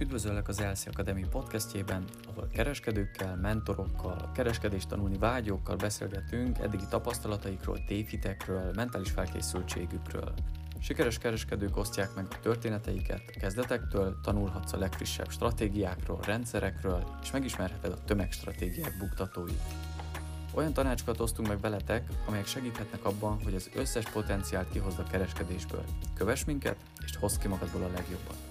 Üdvözöllek az Elszi Akadémi podcastjében, ahol kereskedőkkel, mentorokkal, kereskedést tanulni vágyókkal beszélgetünk eddigi tapasztalataikról, tévhitekről, mentális felkészültségükről. Sikeres kereskedők osztják meg a történeteiket, a kezdetektől tanulhatsz a legfrissebb stratégiákról, rendszerekről, és megismerheted a tömegstratégiák buktatóit. Olyan tanácsokat osztunk meg veletek, amelyek segíthetnek abban, hogy az összes potenciált kihozd a kereskedésből. Kövess minket, és hozd ki magadból a legjobbat.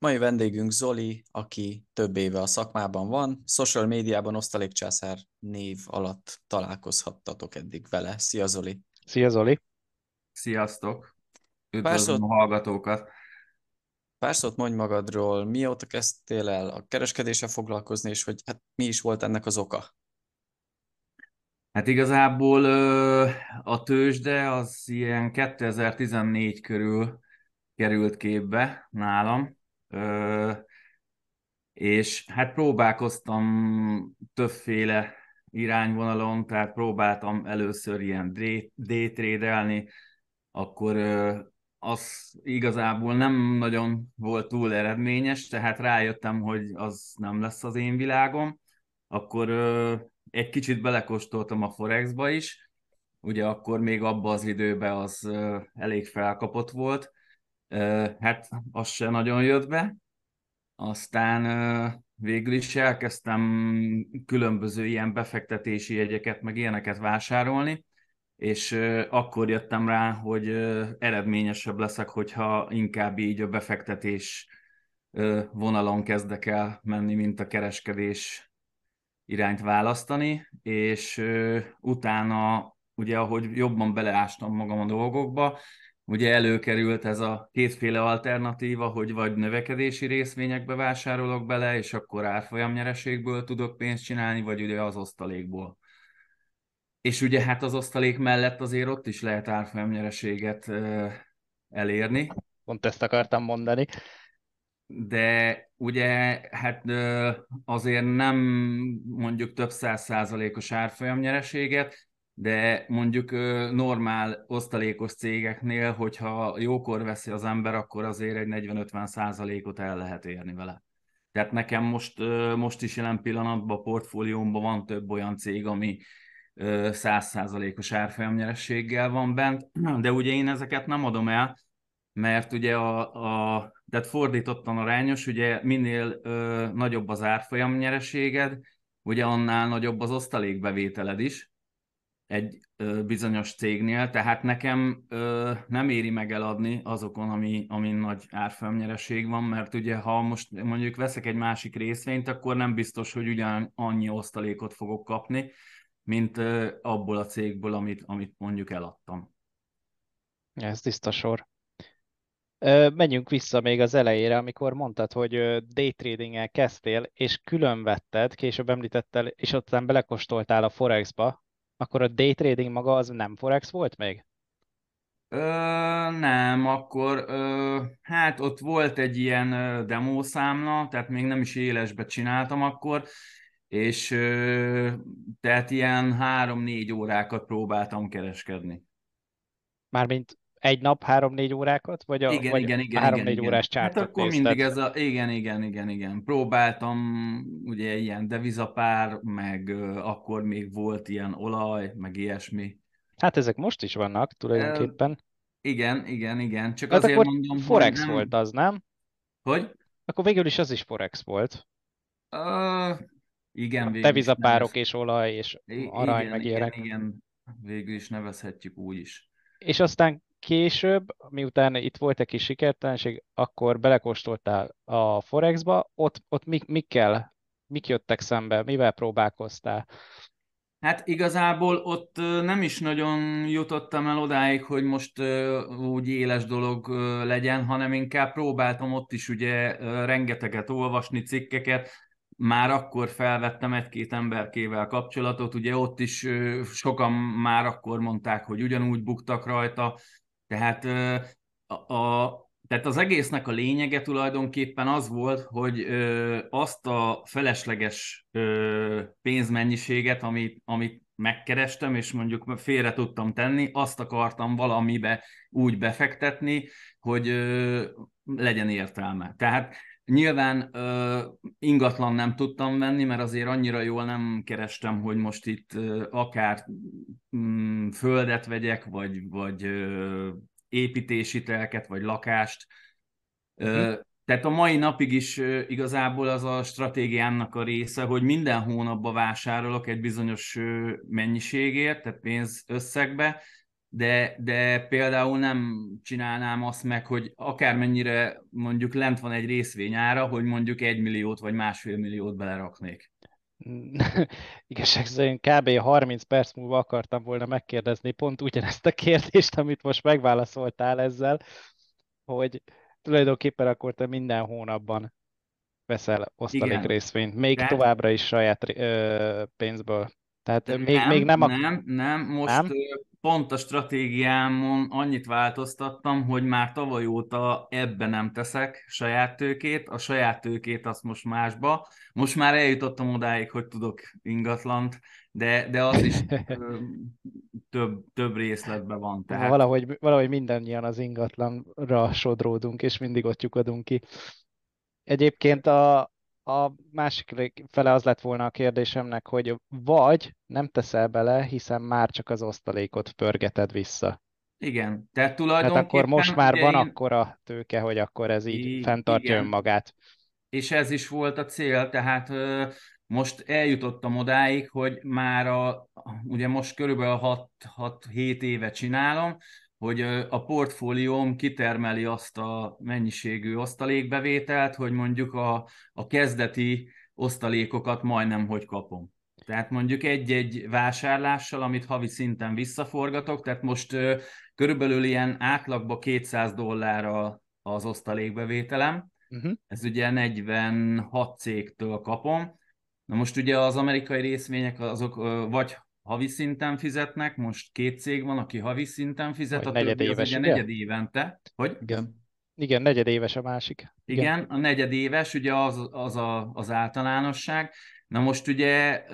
Mai vendégünk Zoli, aki több éve a szakmában van. Social médiában osztalékcsászár név alatt találkozhattatok eddig vele. Szia Zoli! Szia Zoli! Sziasztok! Üdvözlöm a hallgatókat! Pár szót mondj magadról, mióta kezdtél el a kereskedéssel foglalkozni, és hogy hát mi is volt ennek az oka? Hát igazából a tőzsde az ilyen 2014 körül került képbe nálam, és hát próbálkoztam többféle irányvonalon, tehát próbáltam először ilyen day trade akkor az igazából nem nagyon volt túl eredményes, tehát rájöttem, hogy az nem lesz az én világom. Akkor egy kicsit belekóstoltam a Forexba is, ugye akkor még abban az időben az elég felkapott volt, hát az se nagyon jött be. Aztán végül is elkezdtem különböző ilyen befektetési jegyeket, meg ilyeneket vásárolni, és akkor jöttem rá, hogy eredményesebb leszek, hogyha inkább így a befektetés vonalon kezdek el menni, mint a kereskedés irányt választani, és utána, ugye ahogy jobban beleástam magam a dolgokba, ugye előkerült ez a kétféle alternatíva, hogy vagy növekedési részvényekbe vásárolok bele, és akkor árfolyamnyereségből tudok pénzt csinálni, vagy ugye az osztalékból. És ugye hát az osztalék mellett azért ott is lehet árfolyamnyereséget elérni. Pont ezt akartam mondani. De ugye hát azért nem mondjuk több száz százalékos árfolyamnyereséget, de mondjuk normál osztalékos cégeknél, hogyha jókor veszi az ember, akkor azért egy 40-50 százalékot el lehet érni vele. Tehát nekem most, most is jelen pillanatban a portfóliómban van több olyan cég, ami 100%-os árfolyamnyerességgel van bent, de ugye én ezeket nem adom el, mert ugye a, a tehát fordítottan arányos, ugye minél ö, nagyobb az árfolyamnyereséged, ugye annál nagyobb az osztalékbevételed is egy ö, bizonyos cégnél, tehát nekem ö, nem éri meg eladni azokon, ami, ami nagy árfolyamnyereség van, mert ugye ha most mondjuk veszek egy másik részvényt, akkor nem biztos, hogy ugyan annyi osztalékot fogok kapni, mint abból a cégből, amit, amit mondjuk eladtam. Ez tiszta sor. Menjünk vissza még az elejére, amikor mondtad, hogy daytrading-el kezdtél, és külön vetted, később említettel, és aztán belekostoltál a Forexba, akkor a daytrading maga az nem Forex volt még? Ö, nem, akkor ö, hát ott volt egy ilyen demószámla, tehát még nem is élesbe csináltam akkor, és tehát ilyen három-négy órákat próbáltam kereskedni. Mármint egy nap három-négy órákat? Vagy, a, igen, vagy igen, igen, három-négy igen, órás igen. Hát akkor nézted. mindig ez a, igen, igen, igen, igen. Próbáltam ugye ilyen devizapár, meg uh, akkor még volt ilyen olaj, meg ilyesmi. Hát ezek most is vannak tulajdonképpen. Uh, igen, igen, igen. Csak hát azért akkor mondom, Forex hogy nem... volt az, nem? Hogy? Akkor végül is az is Forex volt. Uh, igen, végül Devizapárok és olaj és arany, igen, meg igen, ilyenek. Igen, végül is nevezhetjük úgy is. És aztán később, miután itt volt egy kis sikertelenség, akkor belekóstoltál a Forexba, ott, ott mik, mikkel, mik jöttek szembe, mivel próbálkoztál? Hát igazából ott nem is nagyon jutottam el odáig, hogy most úgy éles dolog legyen, hanem inkább próbáltam ott is ugye rengeteget olvasni, cikkeket, már akkor felvettem egy-két emberkével kapcsolatot, ugye ott is sokan már akkor mondták, hogy ugyanúgy buktak rajta, tehát a, a, tehát az egésznek a lényege tulajdonképpen az volt, hogy ö, azt a felesleges ö, pénzmennyiséget, amit, amit megkerestem, és mondjuk félre tudtam tenni, azt akartam valamibe úgy befektetni, hogy ö, legyen értelme. Tehát Nyilván ö, ingatlan nem tudtam venni, mert azért annyira jól nem kerestem, hogy most itt ö, akár mm, földet vegyek, vagy, vagy ö, építési telket, vagy lakást. Ö, hm. Tehát a mai napig is ö, igazából az a stratégiámnak a része, hogy minden hónapban vásárolok egy bizonyos ö, mennyiségért, tehát pénz összegbe, de, de például nem csinálnám azt meg, hogy akármennyire mondjuk lent van egy részvény ára, hogy mondjuk egy milliót vagy másfél milliót beleraknék. Igazság szerint kb. 30 perc múlva akartam volna megkérdezni pont ugyanezt a kérdést, amit most megválaszoltál ezzel, hogy tulajdonképpen akkor te minden hónapban veszel osztalék Igen. részvényt, még De... továbbra is saját ö, pénzből. Tehát nem, még, még nem... A... Nem, nem, most nem? Pont a stratégiámon annyit változtattam, hogy már tavaly óta ebbe nem teszek saját tőkét, a saját tőkét azt most másba. Most már eljutottam odáig, hogy tudok ingatlant, de, de az is több, több részletben van. Tehát... Valahogy, valahogy mindannyian az ingatlanra sodródunk, és mindig ott lyukadunk ki. Egyébként a, a másik fele az lett volna a kérdésemnek, hogy vagy nem teszel bele, hiszen már csak az osztalékot pörgeted vissza. Igen, tehát tulajdonképpen... Tehát akkor most már van én... akkora tőke, hogy akkor ez így I- fenntartja igen. önmagát. És ez is volt a cél, tehát most eljutottam odáig, hogy már a, ugye most körülbelül 6-7 éve csinálom, hogy a portfólióm kitermeli azt a mennyiségű osztalékbevételt, hogy mondjuk a, a kezdeti osztalékokat majdnem hogy kapom. Tehát mondjuk egy-egy vásárlással, amit havi szinten visszaforgatok, tehát most körülbelül ilyen átlagban 200 dollár az osztalékbevételem, uh-huh. ez ugye 46 cégtől kapom. Na most ugye az amerikai részvények azok vagy havi szinten fizetnek, most két cég van, aki havi szinten fizet, Vagy a többi az ugye negyed évente. Hogy? Igen. Igen, negyedéves a másik. Igen, Igen a negyedéves, ugye az, az a, az általánosság. Na most ugye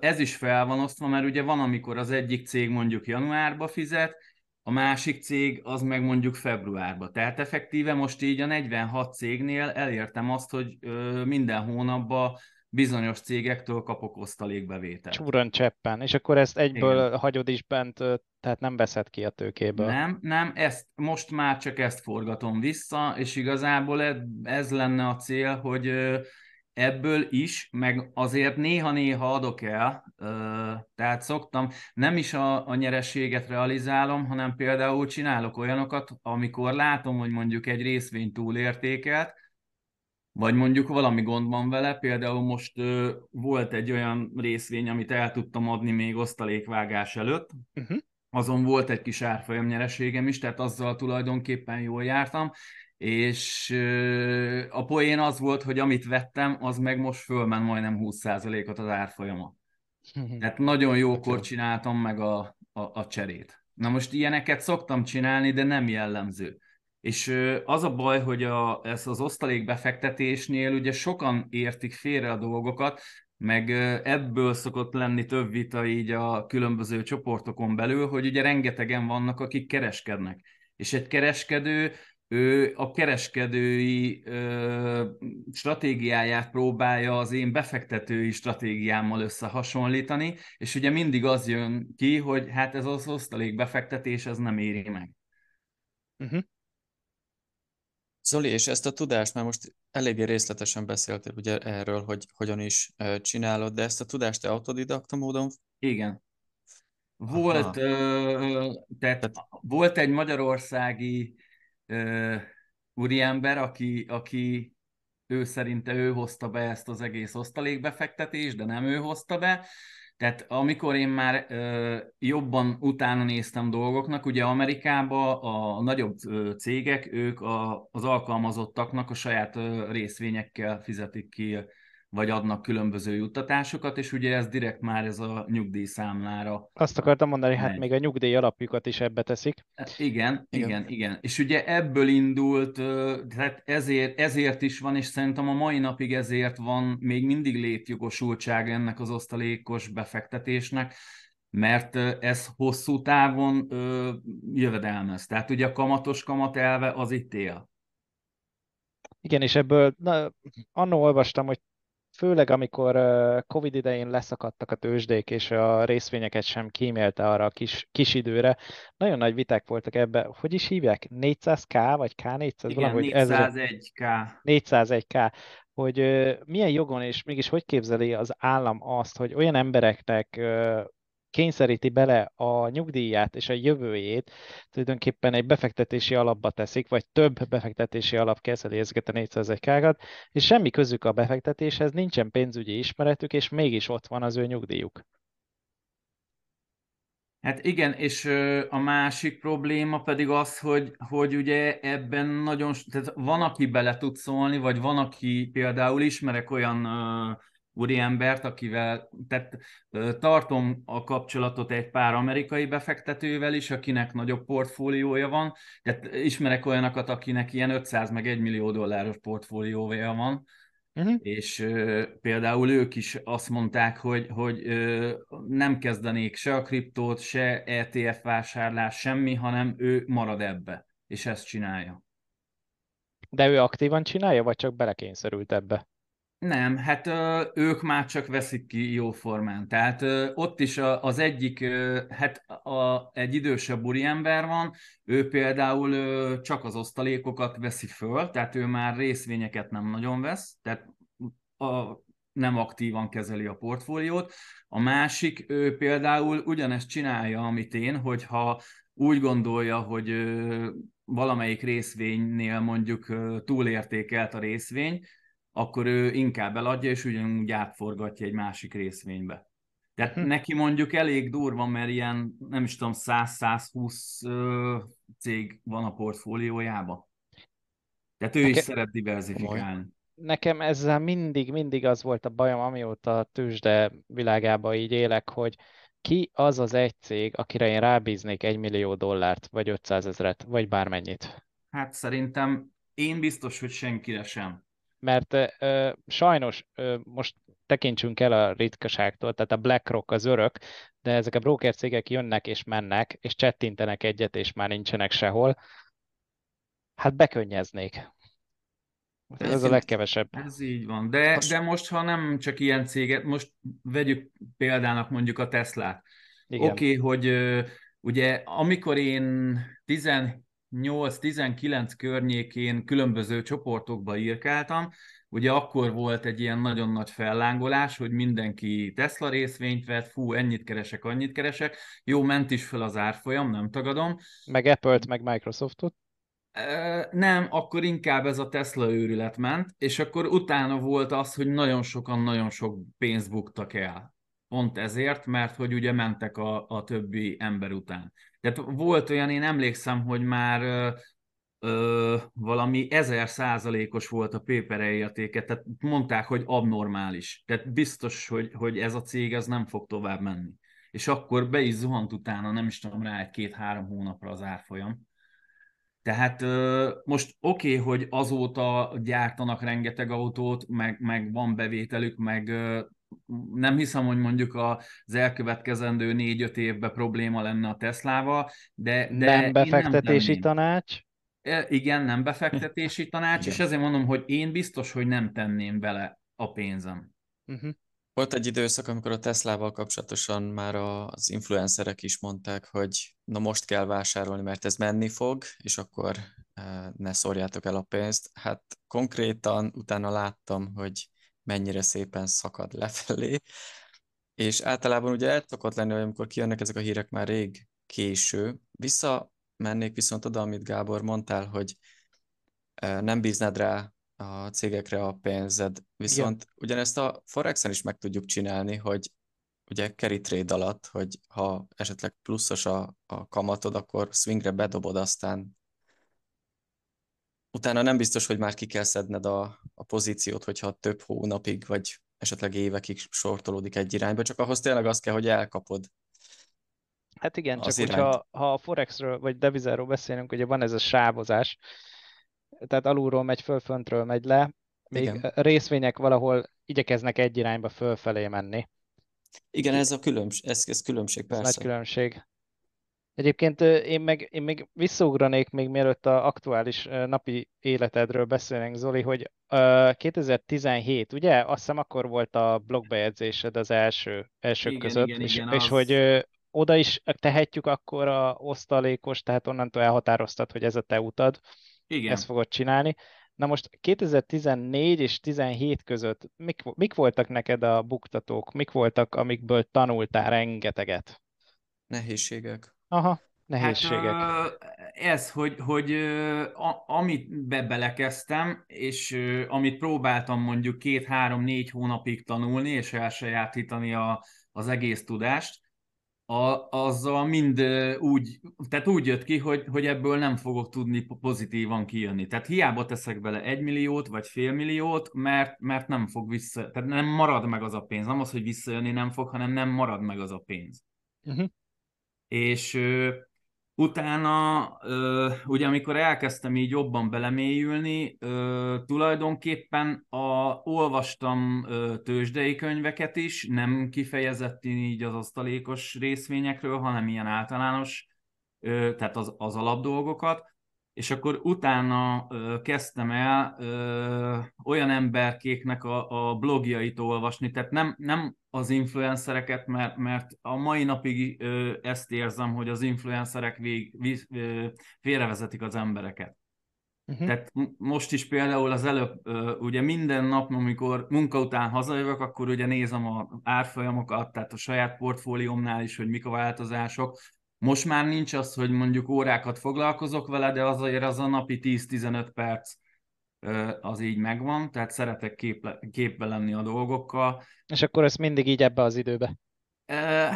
ez is fel van osztva, mert ugye van, amikor az egyik cég mondjuk januárba fizet, a másik cég az meg mondjuk februárba. Tehát effektíve most így a 46 cégnél elértem azt, hogy minden hónapban bizonyos cégektől kapok osztalékbevételt. Csúran cseppen, és akkor ezt egyből Igen. hagyod is bent, tehát nem veszed ki a tőkéből. Nem, nem, ezt, most már csak ezt forgatom vissza, és igazából ez lenne a cél, hogy ebből is, meg azért néha-néha adok el, tehát szoktam, nem is a, a nyerességet realizálom, hanem például csinálok olyanokat, amikor látom, hogy mondjuk egy részvény túlértékelt, vagy mondjuk valami gond van vele, például most ö, volt egy olyan részvény, amit el tudtam adni még osztalékvágás előtt, uh-huh. azon volt egy kis árfolyam nyereségem is, tehát azzal tulajdonképpen jól jártam, és ö, a poén az volt, hogy amit vettem, az meg most fölmen majdnem 20%-ot az árfolyama. Uh-huh. Tehát nagyon jókor csináltam meg a, a, a cserét. Na most ilyeneket szoktam csinálni, de nem jellemző. És az a baj, hogy a, ez az osztalékbefektetésnél ugye sokan értik félre a dolgokat, meg ebből szokott lenni több vita így a különböző csoportokon belül, hogy ugye rengetegen vannak, akik kereskednek. És egy kereskedő, ő a kereskedői ö, stratégiáját próbálja az én befektetői stratégiámmal összehasonlítani, és ugye mindig az jön ki, hogy hát ez az osztalékbefektetés, ez nem éri meg. Uh-huh. Zoli, és ezt a tudást, már most eléggé részletesen beszéltél ugye erről, hogy hogyan is csinálod, de ezt a tudást te autodidakta módon? Igen. Volt, ö, tehát, tehát volt egy magyarországi ö, úriember, aki, aki ő szerinte ő hozta be ezt az egész osztalékbefektetést, de nem ő hozta be, tehát amikor én már ö, jobban utána néztem dolgoknak, ugye Amerikában a nagyobb cégek, ők a, az alkalmazottaknak a saját ö, részvényekkel fizetik ki vagy adnak különböző juttatásokat, és ugye ez direkt már ez a nyugdíjszámlára. Azt akartam mondani, hát még a nyugdíj alapjukat is ebbe teszik. Igen, igen, igen, igen. És ugye ebből indult, tehát ezért, ezért is van, és szerintem a mai napig ezért van még mindig létjogosultság ennek az osztalékos befektetésnek, mert ez hosszú távon ö, jövedelmez. Tehát ugye a kamatos kamat elve az itt él. Igen, és ebből na, annó olvastam, hogy főleg amikor Covid idején leszakadtak a tőzsdék, és a részvényeket sem kímélte arra a kis, kis időre, nagyon nagy viták voltak ebbe. Hogy is hívják? 400k, vagy K400? Igen, valahogy 401k. 401k, hogy milyen jogon és mégis hogy képzeli az állam azt, hogy olyan embereknek kényszeríti bele a nyugdíját és a jövőjét, tulajdonképpen egy befektetési alapba teszik, vagy több befektetési alap kezeli ezeket a 400 kágat, és semmi közük a befektetéshez, nincsen pénzügyi ismeretük, és mégis ott van az ő nyugdíjuk. Hát igen, és a másik probléma pedig az, hogy, hogy ugye ebben nagyon, tehát van, aki bele tud szólni, vagy van, aki például ismerek olyan úriembert, akivel tehát, tartom a kapcsolatot egy pár amerikai befektetővel is, akinek nagyobb portfóliója van. Tehát ismerek olyanokat, akinek ilyen 500 meg 1 millió dolláros portfóliója van, Uh-huh. És uh, például ők is azt mondták, hogy, hogy uh, nem kezdenék se a kriptót, se ETF vásárlás, semmi, hanem ő marad ebbe, és ezt csinálja. De ő aktívan csinálja, vagy csak belekényszerült ebbe? Nem, hát ők már csak veszik ki jó formán. Tehát ott is az egyik, hát a, egy idősebb úriember van, ő például csak az osztalékokat veszi föl, tehát ő már részvényeket nem nagyon vesz, tehát a, nem aktívan kezeli a portfóliót. A másik, ő például ugyanezt csinálja, amit én, hogyha úgy gondolja, hogy valamelyik részvénynél mondjuk túlértékelt a részvény, akkor ő inkább eladja, és ugyanúgy átforgatja egy másik részvénybe. Tehát hm. neki mondjuk elég durva, mert ilyen, nem is tudom, 100-120 cég van a portfóliójában. Tehát ő Nekem... is szeret diversifikálni. Nekem ezzel mindig, mindig az volt a bajom, amióta a tőzsde világában így élek, hogy ki az az egy cég, akire én rábíznék egy millió dollárt, vagy 500 ezeret, vagy bármennyit? Hát szerintem én biztos, hogy senkire sem mert ö, sajnos ö, most tekintsünk el a ritkaságtól, tehát a BlackRock az örök, de ezek a broker cégek jönnek és mennek, és csettintenek egyet, és már nincsenek sehol. Hát bekönnyeznék. Ez, ez a legkevesebb. Ez így van. De, most... de most, ha nem csak ilyen céget, most vegyük példának mondjuk a Teslát. Oké, okay, hogy ugye amikor én 10, 8-19 környékén különböző csoportokba írkáltam, ugye akkor volt egy ilyen nagyon nagy fellángolás, hogy mindenki Tesla részvényt vett, fú, ennyit keresek, annyit keresek. Jó, ment is fel az árfolyam, nem tagadom. Meg Apple-t, meg Microsoftot. Nem, akkor inkább ez a Tesla őrület ment, és akkor utána volt az, hogy nagyon sokan nagyon sok pénzt buktak el. Pont ezért, mert hogy ugye mentek a, a többi ember után. Tehát volt olyan, én emlékszem, hogy már ö, ö, valami ezer százalékos volt a pépere értéke, tehát mondták, hogy abnormális. Tehát biztos, hogy, hogy ez a cég ez nem fog tovább menni. És akkor be is zuhant utána, nem is tudom rá, egy két-három hónapra az árfolyam. Tehát most oké, okay, hogy azóta gyártanak rengeteg autót, meg, meg van bevételük, meg nem hiszem, hogy mondjuk az elkövetkezendő négy-öt évben probléma lenne a Teslával, de, de nem befektetési nem tanács? E, igen, nem befektetési tanács, Igen. és ezért mondom, hogy én biztos, hogy nem tenném bele a pénzem. Uh-huh. Volt egy időszak, amikor a Teslával kapcsolatosan már az influencerek is mondták, hogy na most kell vásárolni, mert ez menni fog, és akkor e, ne szórjátok el a pénzt. Hát konkrétan utána láttam, hogy mennyire szépen szakad lefelé, és általában ugye el szokott lenni, hogy amikor kijönnek ezek a hírek már rég késő. Visszamennék viszont oda, amit Gábor mondtál, hogy nem bíznád rá a cégekre a pénzed, viszont Igen. ugyanezt a Forexen is meg tudjuk csinálni, hogy ugye carry trade alatt, hogy ha esetleg pluszos a, a kamatod, akkor swingre bedobod, aztán utána nem biztos, hogy már ki kell szedned a, a pozíciót, hogyha több hónapig, vagy esetleg évekig sortolódik egy irányba, csak ahhoz tényleg az kell, hogy elkapod. Hát igen, csak hogyha ha a Forexről vagy devizáról beszélünk, ugye van ez a sávozás, tehát alulról megy föl, föntről megy le, még igen. részvények valahol igyekeznek egy irányba fölfelé menni. Igen, ez a különbség, ez, ez különbség, Ez persze. nagy különbség. Egyébként én meg, én még visszaugranék még mielőtt a aktuális napi életedről beszélnénk, Zoli, hogy ö, 2017, ugye? Azt hiszem akkor volt a blogbejegyzésed az első, elsők Igen, között, igen, és, igen, és az- hogy oda is tehetjük akkor a osztalékos, tehát onnantól elhatároztad, hogy ez a te utad, Igen. ezt fogod csinálni. Na most 2014 és 17 között mik, mik voltak neked a buktatók, mik voltak, amikből tanultál rengeteget? Nehézségek. Aha, nehézségek. Hát ez, hogy, hogy a, amit be belekezdtem, és amit próbáltam mondjuk két-három-négy hónapig tanulni, és elsajátítani a, az egész tudást, a, azzal mind úgy, tehát úgy jött ki, hogy, hogy ebből nem fogok tudni pozitívan kijönni. Tehát hiába teszek bele egy milliót, vagy fél milliót, mert, mert nem fog vissza, tehát nem marad meg az a pénz. Nem az, hogy visszajönni nem fog, hanem nem marad meg az a pénz Uh-huh. És utána, ugye amikor elkezdtem így jobban belemélyülni, tulajdonképpen a, olvastam tőzsdei könyveket is, nem kifejezetten így az osztalékos részvényekről, hanem ilyen általános, tehát az, az alapdolgokat, és akkor utána ö, kezdtem el ö, olyan emberkéknek a, a blogjait olvasni, tehát nem, nem az influencereket, mert, mert a mai napig ö, ezt érzem, hogy az influencerek vég, víz, ö, félrevezetik az embereket. Uh-huh. Tehát most is például az előbb, ugye minden nap, amikor munka után hazajövök, akkor ugye nézem a árfolyamokat, tehát a saját portfóliómnál is, hogy mik a változások. Most már nincs az, hogy mondjuk órákat foglalkozok vele, de azért az a napi 10-15 perc az így megvan, tehát szeretek képle, képbe lenni a dolgokkal. És akkor ezt mindig így ebbe az időbe.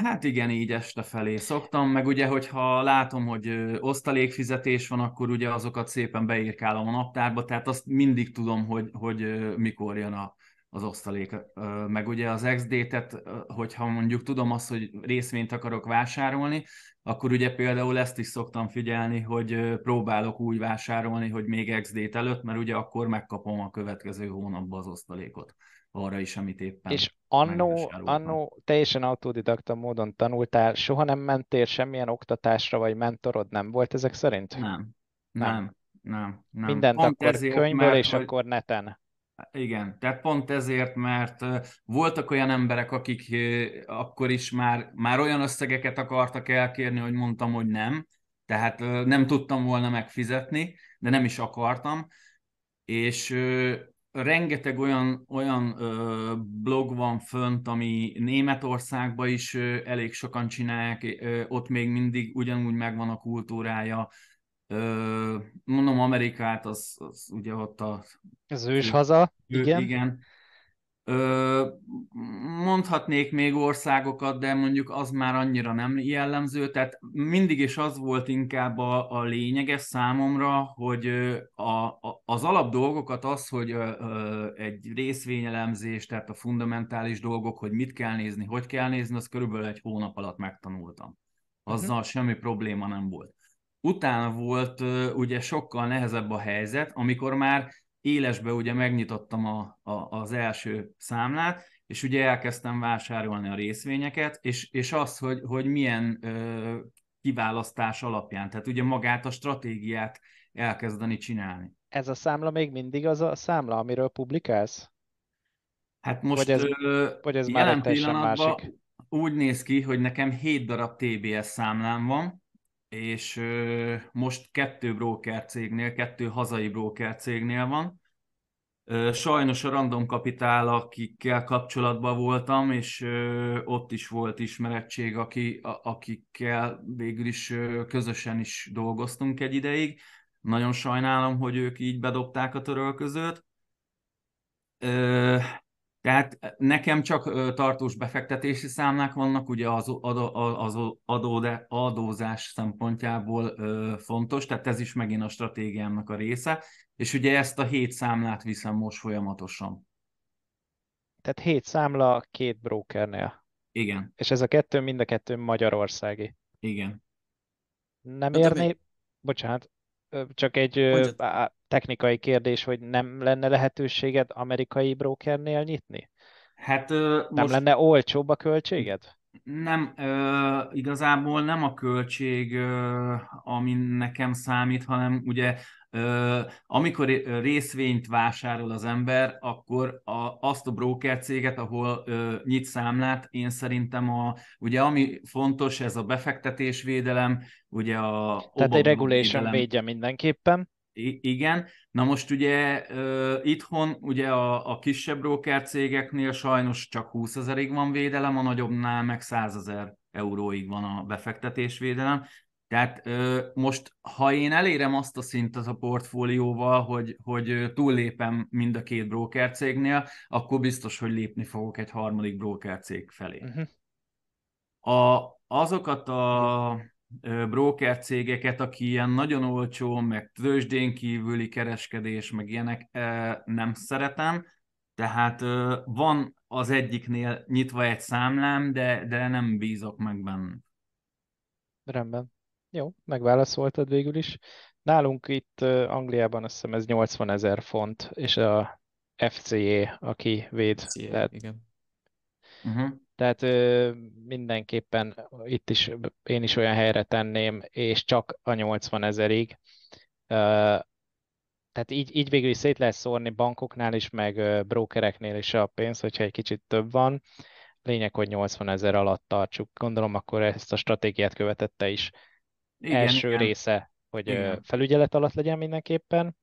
Hát igen, így este felé szoktam, meg ugye, hogyha látom, hogy osztalékfizetés van, akkor ugye azokat szépen beírkálom a naptárba, tehát azt mindig tudom, hogy, hogy mikor jön a, az osztalék. Meg ugye az XD-tet, hogyha mondjuk tudom azt, hogy részvényt akarok vásárolni, akkor ugye például ezt is szoktam figyelni, hogy próbálok úgy vásárolni, hogy még XD-t előtt, mert ugye akkor megkapom a következő hónapban az osztalékot arra is, amit éppen És annó, annó teljesen autodidakta módon tanultál, soha nem mentél semmilyen oktatásra, vagy mentorod nem volt ezek szerint? Nem, Nem. nem, nem, nem. Mindent Pont akkor ezért, könyvből, mert és hogy- akkor neten. Igen, tehát pont ezért, mert voltak olyan emberek, akik akkor is már, már olyan összegeket akartak elkérni, hogy mondtam, hogy nem. Tehát nem tudtam volna megfizetni, de nem is akartam. És rengeteg olyan, olyan blog van fönt, ami Németországban is elég sokan csinálják, ott még mindig ugyanúgy megvan a kultúrája. Ö, mondom Amerikát, az, az ugye ott a Az őshaza, ő- igen. igen. Ö, mondhatnék még országokat, de mondjuk az már annyira nem jellemző, tehát mindig is az volt inkább a, a lényeges számomra, hogy a, a, az alap dolgokat az, hogy ö, egy részvényelemzés, tehát a fundamentális dolgok, hogy mit kell nézni, hogy kell nézni, az körülbelül egy hónap alatt megtanultam. Azzal semmi probléma nem volt. Utána volt ugye sokkal nehezebb a helyzet, amikor már élesbe ugye megnyitottam a, a, az első számlát, és ugye elkezdtem vásárolni a részvényeket, és, és az, hogy, hogy milyen ö, kiválasztás alapján, tehát ugye magát a stratégiát elkezdeni csinálni. Ez a számla még mindig az a számla, amiről publikálsz? Hát most Vagy ez- ö, vagy ez már jelen teljesen pillanatban másik? úgy néz ki, hogy nekem 7 darab TBS számlám van, és most kettő broker cégnél, kettő hazai broker cégnél van. Sajnos a Random Capital, akikkel kapcsolatban voltam, és ott is volt ismerettség, aki, akikkel végül is közösen is dolgoztunk egy ideig. Nagyon sajnálom, hogy ők így bedobták a törölközőt. Tehát nekem csak tartós befektetési számlák vannak, ugye az, adó, az adó, adózás szempontjából fontos, tehát ez is megint a stratégiámnak a része, és ugye ezt a hét számlát viszem most folyamatosan. Tehát hét számla két brokernél. Igen, És ez a kettő, mind a kettő magyarországi. igen. Nem mi- érné, bocsánat, csak egy Mondjad. Technikai kérdés, hogy nem lenne lehetőséged amerikai brokernél nyitni? Hát most... Nem lenne olcsóbb a költséged? Nem, ö, igazából nem a költség, ö, ami nekem számít, hanem ugye ö, amikor részvényt vásárol az ember, akkor a, azt a broker céget, ahol ö, nyit számlát, én szerintem a, ugye ami fontos, ez a befektetésvédelem, ugye a... Tehát egy regulation védje mindenképpen. I- igen, Na most ugye uh, itthon ugye a, a kisebb broker cégeknél sajnos csak 20 ezerig van védelem, a nagyobbnál meg 100 ezer euróig van a befektetésvédelem. Tehát uh, most, ha én elérem azt a szintet a portfólióval, hogy, hogy túllépem mind a két broker cégnél, akkor biztos, hogy lépni fogok egy harmadik broker cég felé. Uh-huh. A, azokat a broker cégeket, aki ilyen nagyon olcsó, meg tőzsdén kívüli kereskedés, meg ilyenek nem szeretem. Tehát van az egyiknél nyitva egy számlám, de, de nem bízok meg benne. Rendben. Jó, megválaszoltad végül is. Nálunk itt Angliában azt hiszem ez 80 ezer font, és a FCA, aki véd. FCA, tehát igen. Uh-huh. Tehát ö, mindenképpen itt is én is olyan helyre tenném, és csak a 80 ezerig. Tehát így, így végül is szét lehet szórni bankoknál is, meg brokereknél is a pénz, hogyha egy kicsit több van. Lényeg, hogy 80 ezer alatt tartsuk. Gondolom, akkor ezt a stratégiát követette is. Igen, Első igen. része, hogy igen. felügyelet alatt legyen mindenképpen,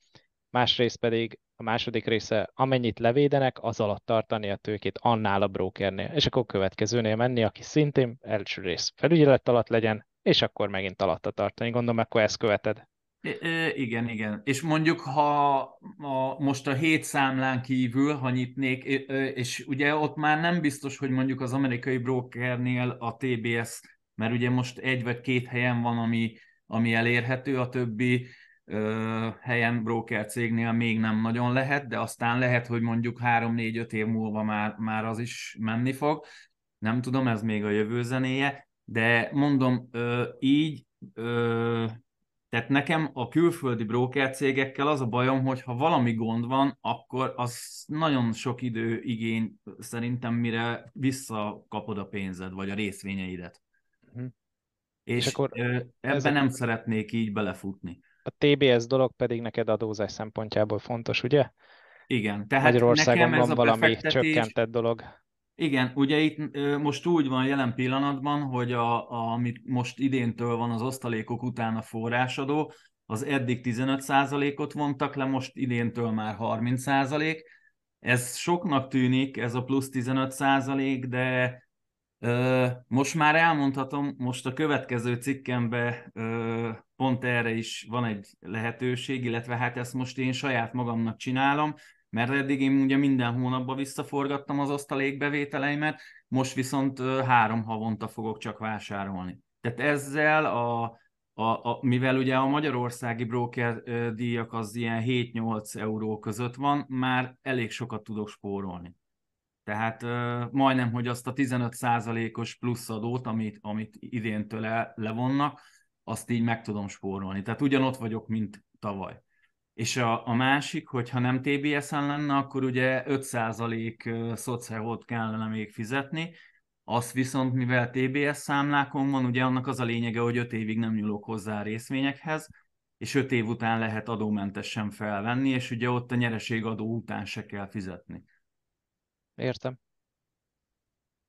másrészt pedig a második része, amennyit levédenek, az alatt tartani a tőkét annál a brokernél, és akkor következőnél menni, aki szintén első rész felügyelet alatt legyen, és akkor megint alatta tartani. Gondolom, akkor ezt követed. I- igen, igen. És mondjuk, ha a, most a hét számlán kívül, ha nyitnék, és ugye ott már nem biztos, hogy mondjuk az amerikai brokernél a TBS, mert ugye most egy vagy két helyen van, ami, ami elérhető, a többi helyen broker cégnél még nem nagyon lehet, de aztán lehet, hogy mondjuk 3-4-5 év múlva már, már az is menni fog. Nem tudom, ez még a jövő zenéje, de mondom, így, tehát nekem a külföldi broker cégekkel az a bajom, hogy ha valami gond van, akkor az nagyon sok idő igény szerintem, mire visszakapod a pénzed, vagy a részvényeidet. Uh-huh. És, és akkor ebben ezek... nem szeretnék így belefutni. A TBS dolog pedig neked adózás szempontjából fontos, ugye? Igen. Tehát Magyarországon nekem ez van a valami csökkentett dolog. Igen, ugye itt most úgy van jelen pillanatban, hogy a, a, amit most idéntől van az osztalékok után a forrásadó, az eddig 15%-ot vontak le, most idéntől már 30%. Ez soknak tűnik, ez a plusz 15%, de most már elmondhatom, most a következő cikkembe pont erre is van egy lehetőség, illetve hát ezt most én saját magamnak csinálom, mert eddig én ugye minden hónapban visszaforgattam az osztalékbevételeimet, most viszont három havonta fogok csak vásárolni. Tehát ezzel a, a, a, mivel ugye a magyarországi broker díjak az ilyen 7-8 euró között van, már elég sokat tudok spórolni. Tehát uh, majdnem, hogy azt a 15%-os plusz adót, amit, amit idéntől le, levonnak, azt így meg tudom spórolni. Tehát ugyanott vagyok, mint tavaly. És a, a másik, hogyha nem TBS-en lenne, akkor ugye 5% szociálot kellene még fizetni, azt viszont, mivel TBS számlákon van, ugye annak az a lényege, hogy 5 évig nem nyúlok hozzá a részvényekhez, és 5 év után lehet adómentesen felvenni, és ugye ott a nyereségadó után se kell fizetni. Értem.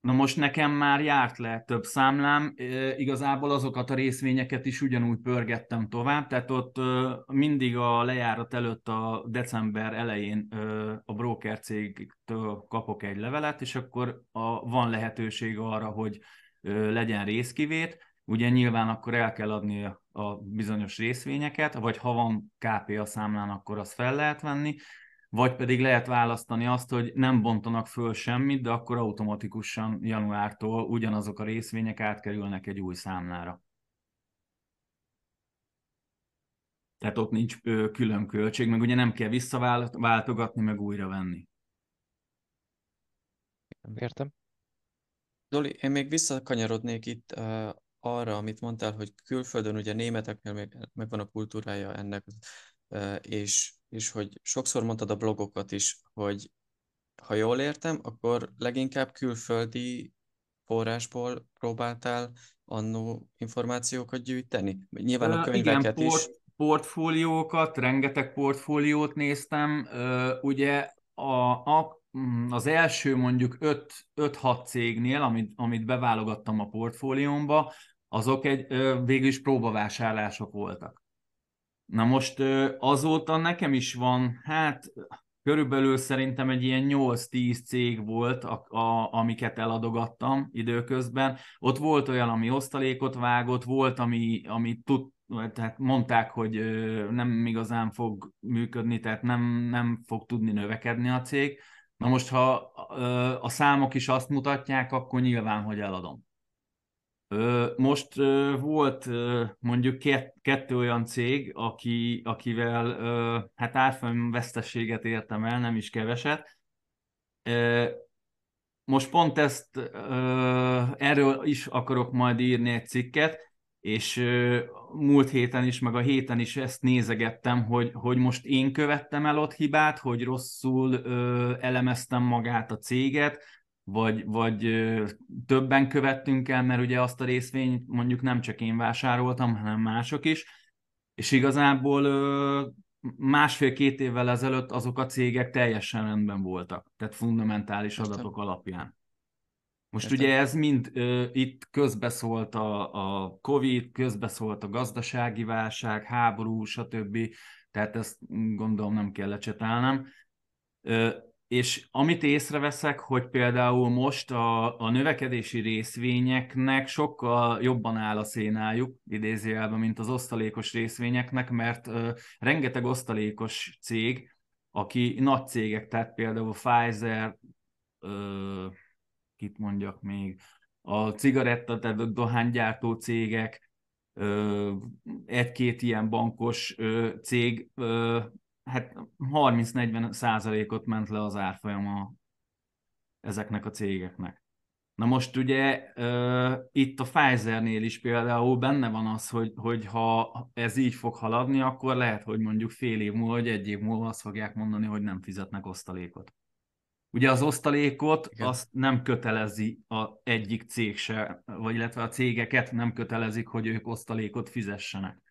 Na most nekem már járt le több számlám, igazából azokat a részvényeket is ugyanúgy pörgettem tovább, tehát ott mindig a lejárat előtt a december elején a broker cégtől kapok egy levelet, és akkor a, van lehetőség arra, hogy legyen részkivét, ugye nyilván akkor el kell adni a bizonyos részvényeket, vagy ha van KP a számlán, akkor azt fel lehet venni, vagy pedig lehet választani azt, hogy nem bontanak föl semmit, de akkor automatikusan januártól ugyanazok a részvények átkerülnek egy új számlára. Tehát ott nincs külön költség, meg ugye nem kell visszaváltogatni, meg újra venni. Értem. Doli, én még visszakanyarodnék itt uh, arra, amit mondtál, hogy külföldön ugye németeknél meg, megvan a kultúrája ennek, uh, és és hogy sokszor mondtad a blogokat is, hogy ha jól értem, akkor leginkább külföldi forrásból próbáltál annó információkat gyűjteni? Nyilván a könyveket Igen, is. port, portfóliókat, rengeteg portfóliót néztem. Ugye a, a, az első mondjuk 5-6 cégnél, amit, amit beválogattam a portfóliómba, azok egy, végül is próbavásárlások voltak. Na most azóta nekem is van, hát körülbelül szerintem egy ilyen 8-10 cég volt, a, a, amiket eladogattam időközben. Ott volt olyan, ami osztalékot vágott, volt, ami, ami tud, tehát mondták, hogy nem igazán fog működni, tehát nem, nem fog tudni növekedni a cég. Na most, ha a számok is azt mutatják, akkor nyilván, hogy eladom. Most volt mondjuk kettő olyan cég, aki, akivel hát árfolyam vesztességet értem el, nem is keveset. Most pont ezt, erről is akarok majd írni egy cikket, és múlt héten is, meg a héten is ezt nézegettem, hogy, hogy most én követtem el ott hibát, hogy rosszul elemeztem magát a céget, vagy, vagy többen követtünk el, mert ugye azt a részvényt mondjuk nem csak én vásároltam, hanem mások is, és igazából másfél-két évvel ezelőtt azok a cégek teljesen rendben voltak, tehát fundamentális Értem. adatok alapján. Most Értem. ugye ez mind uh, itt közbeszólt a, a Covid, közbeszólt a gazdasági válság, háború, stb. Tehát ezt gondolom nem kell lecsetálnem. Uh, és amit észreveszek, hogy például most a, a növekedési részvényeknek sokkal jobban áll a szénájuk, idézőjelben, mint az osztalékos részvényeknek, mert ö, rengeteg osztalékos cég, aki nagy cégek, tehát például Pfizer, ö, kit mondjak még, a cigaretta, tehát a dohánygyártó cégek, egy-két ilyen bankos cég hát 30-40 százalékot ment le az árfolyama ezeknek a cégeknek. Na most ugye uh, itt a Pfizernél is például benne van az, hogy, hogy ha ez így fog haladni, akkor lehet, hogy mondjuk fél év múlva, vagy egy év múlva azt fogják mondani, hogy nem fizetnek osztalékot. Ugye az osztalékot Igen. azt nem kötelezi a egyik cég se, vagy illetve a cégeket nem kötelezik, hogy ők osztalékot fizessenek.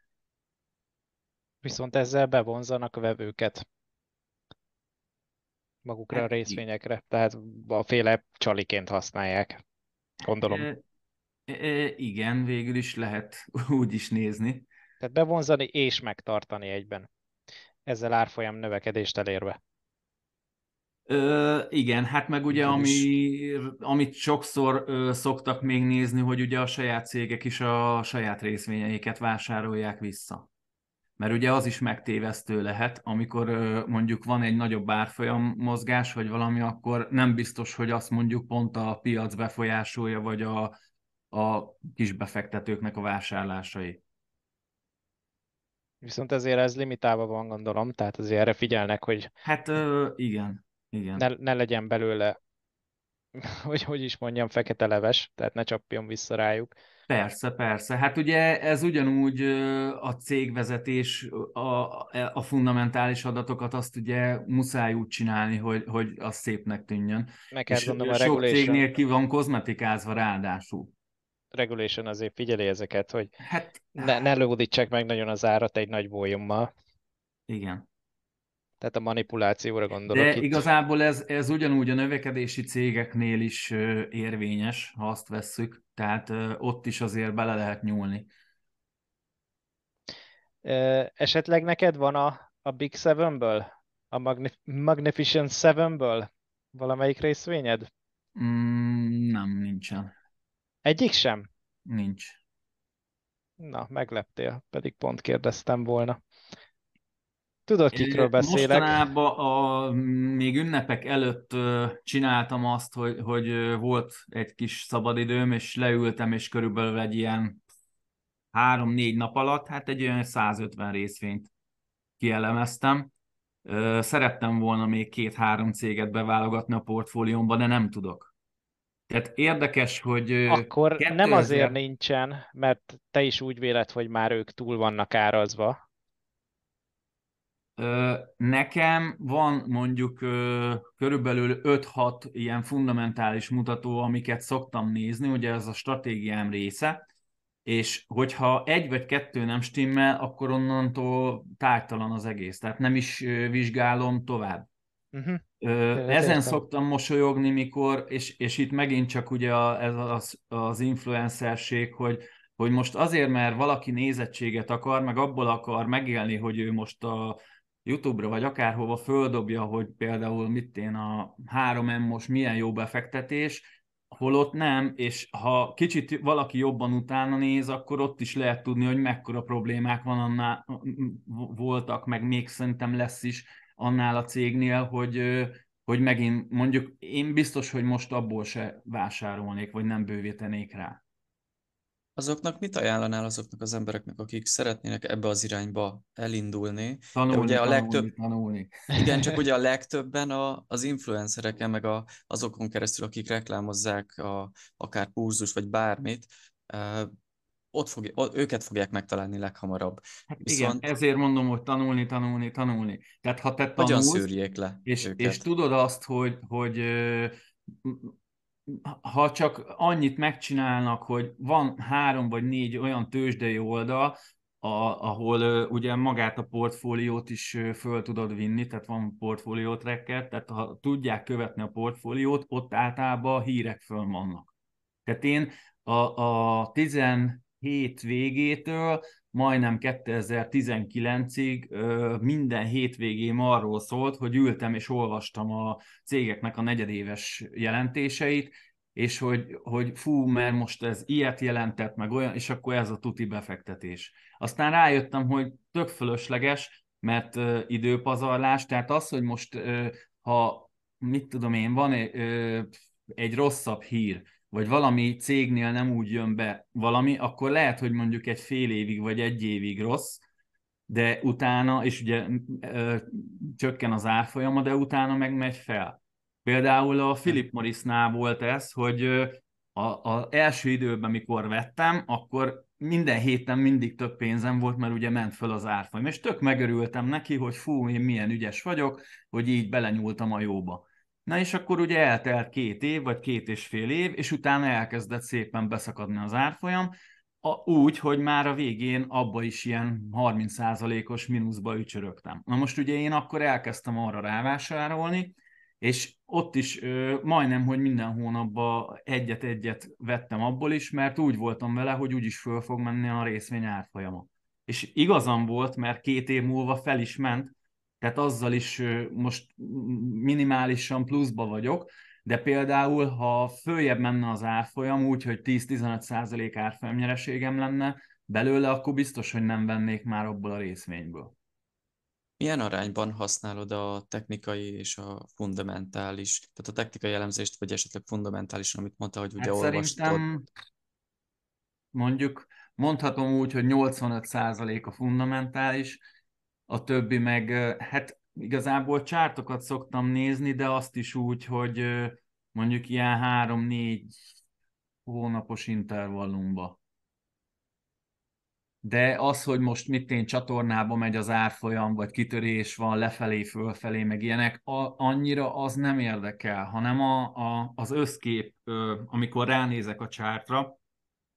Viszont ezzel bevonzanak a vevőket magukra hát, a részvényekre, tehát a féle csaliként használják, gondolom. E, e, igen, végül is lehet úgy is nézni. Tehát bevonzani és megtartani egyben. Ezzel árfolyam növekedést elérve. Ö, igen, hát meg ugye, ami, amit sokszor ö, szoktak még nézni, hogy ugye a saját cégek is a saját részvényeiket vásárolják vissza. Mert ugye az is megtévesztő lehet, amikor mondjuk van egy nagyobb árfolyam mozgás, vagy valami, akkor nem biztos, hogy azt mondjuk pont a piac befolyásolja, vagy a, a kis befektetőknek a vásárlásai. Viszont ezért ez limitálva van, gondolom, tehát azért erre figyelnek, hogy... Hát ö, igen, igen. Ne, ne legyen belőle, hogy hogy is mondjam, fekete leves, tehát ne csapjon vissza rájuk. Persze, persze. Hát ugye ez ugyanúgy a cégvezetés, a, a fundamentális adatokat azt ugye muszáj úgy csinálni, hogy, hogy az szépnek tűnjön. Meg kell És a sok cégnél ki van kozmetikázva ráadásul. Regulation azért figyeli ezeket, hogy hát, ne, ne lódítsák meg nagyon az árat egy nagy bolyommal. Igen. Tehát a manipulációra gondolok De itt. igazából ez, ez ugyanúgy a növekedési cégeknél is érvényes, ha azt vesszük, tehát ott is azért bele lehet nyúlni. Esetleg neked van a, a Big Seven-ből? A Magnif- Magnificent Seven-ből? Valamelyik részvényed? Mm, nem, nincsen. Egyik sem? Nincs. Na, megleptél, pedig pont kérdeztem volna. Tudod, kikről beszélek? Mostanában a, még ünnepek előtt csináltam azt, hogy, hogy volt egy kis szabadidőm, és leültem, és körülbelül egy ilyen három-négy nap alatt, hát egy olyan 150 részvényt kielemeztem. Szerettem volna még két-három céget beválogatni a portfóliómba, de nem tudok. Tehát érdekes, hogy... Akkor 2000... nem azért nincsen, mert te is úgy véled, hogy már ők túl vannak árazva, Nekem van mondjuk körülbelül 5-6 ilyen fundamentális mutató, amiket szoktam nézni, ugye ez a stratégiám része, és hogyha egy vagy kettő nem stimmel, akkor onnantól tártalan az egész, tehát nem is vizsgálom tovább. Uh-huh. Ezen értem. szoktam mosolyogni, mikor, és, és itt megint csak ugye a, ez az, az influencerség, hogy, hogy most azért, mert valaki nézettséget akar, meg abból akar megélni, hogy ő most a YouTube-ra vagy akárhova földobja, hogy például mit én a 3M most milyen jó befektetés, holott nem, és ha kicsit valaki jobban utána néz, akkor ott is lehet tudni, hogy mekkora problémák van annál, voltak, meg még szerintem lesz is annál a cégnél, hogy, hogy megint mondjuk én biztos, hogy most abból se vásárolnék, vagy nem bővítenék rá. Azoknak mit ajánlanál azoknak az embereknek, akik szeretnének ebbe az irányba elindulni? Tanulni, ugye a legtöbb... tanulni. Igen, csak ugye a legtöbben a, az influencereken, meg a, azokon keresztül, akik reklámozzák a, akár pulzus, vagy bármit, ott fog, őket fogják megtalálni leghamarabb. Hát Viszont... Igen, ezért mondom, hogy tanulni, tanulni, tanulni. Tehát ha te tanulsz, Hogyan szűrjék le és, őket? és tudod azt, hogy, hogy ha csak annyit megcsinálnak, hogy van három vagy négy olyan tőzsdei oldal, a, ahol uh, ugye magát a portfóliót is uh, föl tudod vinni, tehát van portfólió tracker, tehát ha tudják követni a portfóliót, ott általában a hírek föl vannak. Tehát én a, a 17 végétől majdnem 2019-ig minden hétvégém arról szólt, hogy ültem és olvastam a cégeknek a negyedéves jelentéseit, és hogy, hogy fú, mert most ez ilyet jelentett, meg olyan, és akkor ez a tuti befektetés. Aztán rájöttem, hogy tök fölösleges, mert uh, időpazarlás, tehát az, hogy most ha mit tudom én, van uh, egy rosszabb hír, vagy valami cégnél nem úgy jön be valami, akkor lehet, hogy mondjuk egy fél évig vagy egy évig rossz, de utána, és ugye ö, csökken az árfolyama, de utána meg megy fel. Például a Philip Morrisnál volt ez, hogy az első időben, mikor vettem, akkor minden héten mindig több pénzem volt, mert ugye ment föl az árfolyam, és tök megörültem neki, hogy fú, én milyen ügyes vagyok, hogy így belenyúltam a jóba. Na és akkor ugye eltelt két év, vagy két és fél év, és utána elkezdett szépen beszakadni az árfolyam, a, úgy, hogy már a végén abba is ilyen 30%-os mínuszba ücsörögtem. Na most ugye én akkor elkezdtem arra rávásárolni, és ott is ö, majdnem, hogy minden hónapban egyet-egyet vettem abból is, mert úgy voltam vele, hogy úgyis föl fog menni a részvény árfolyama. És igazam volt, mert két év múlva fel is ment, tehát azzal is most minimálisan pluszba vagyok, de például, ha följebb menne az árfolyam, úgy, hogy 10-15% árfolyam nyereségem lenne belőle, akkor biztos, hogy nem vennék már abból a részvényből. Milyen arányban használod a technikai és a fundamentális, tehát a technikai elemzést, vagy esetleg fundamentálisan, amit mondta, hogy ugye hát olvastad? Szerintem mondjuk mondhatom úgy, hogy 85% a fundamentális, a többi meg, hát igazából csártokat szoktam nézni, de azt is úgy, hogy mondjuk ilyen három-négy hónapos intervallumba. De az, hogy most mit én csatornába megy az árfolyam, vagy kitörés van lefelé, fölfelé, meg ilyenek, a, annyira az nem érdekel, hanem a, a, az összkép, amikor ránézek a csártra,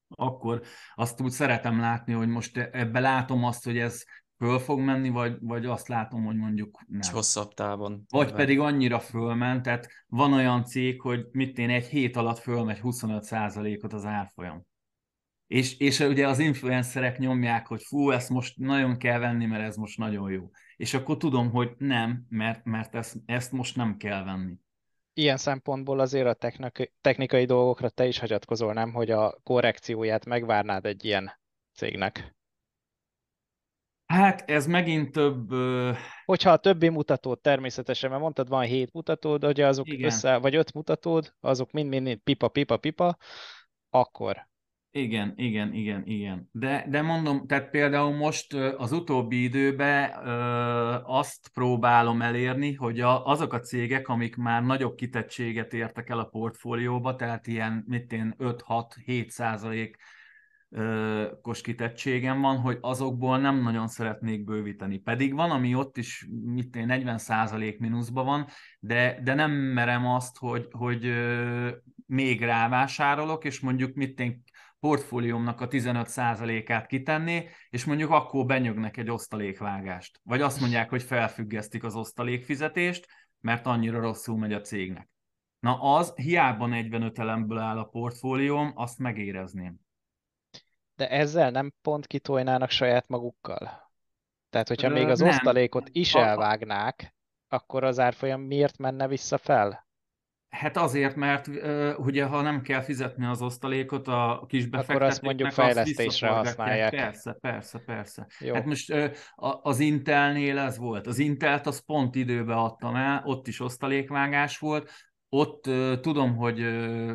akkor azt úgy szeretem látni, hogy most ebbe látom azt, hogy ez föl fog menni, vagy, vagy azt látom, hogy mondjuk nem. Egy hosszabb távon. Vagy vagy pedig annyira fölment, tehát van olyan cég, hogy mit én egy hét alatt fölmegy 25%-ot az árfolyam. És, és ugye az influencerek nyomják, hogy fú, ezt most nagyon kell venni, mert ez most nagyon jó. És akkor tudom, hogy nem, mert, mert ezt, ezt most nem kell venni. Ilyen szempontból azért a technikai, technikai dolgokra te is hagyatkozol, nem, hogy a korrekcióját megvárnád egy ilyen cégnek? Hát ez megint több... Hogyha a többi mutatód természetesen, mert mondtad, van hét mutatód, hogy azok Igen. össze, vagy öt mutatód, azok mind-mind pipa, pipa, pipa, akkor. Igen, igen, igen, igen. De, de mondom, tehát például most az utóbbi időben azt próbálom elérni, hogy a, azok a cégek, amik már nagyobb kitettséget értek el a portfólióba, tehát ilyen, mit én, 5-6-7 százalék kos kitettségem van, hogy azokból nem nagyon szeretnék bővíteni. Pedig van, ami ott is mit én, 40% mínuszban van, de, de nem merem azt, hogy, hogy még rávásárolok, és mondjuk mit én portfóliómnak a 15%-át kitenni, és mondjuk akkor benyögnek egy osztalékvágást. Vagy azt mondják, hogy felfüggesztik az osztalékfizetést, mert annyira rosszul megy a cégnek. Na az, hiába 45 elemből áll a portfólióm, azt megérezném. De ezzel nem pont kitojnának saját magukkal? Tehát, hogyha még az nem. osztalékot is elvágnák, akkor az árfolyam miért menne vissza fel? Hát azért, mert uh, ugye ha nem kell fizetni az osztalékot a kis Akkor azt mondjuk fejlesztésre használják. Persze, persze, persze. Jó. Hát most uh, az Intelnél ez volt. Az Intelt az pont időbe adtam el, ott is osztalékvágás volt, ott uh, tudom, hogy uh,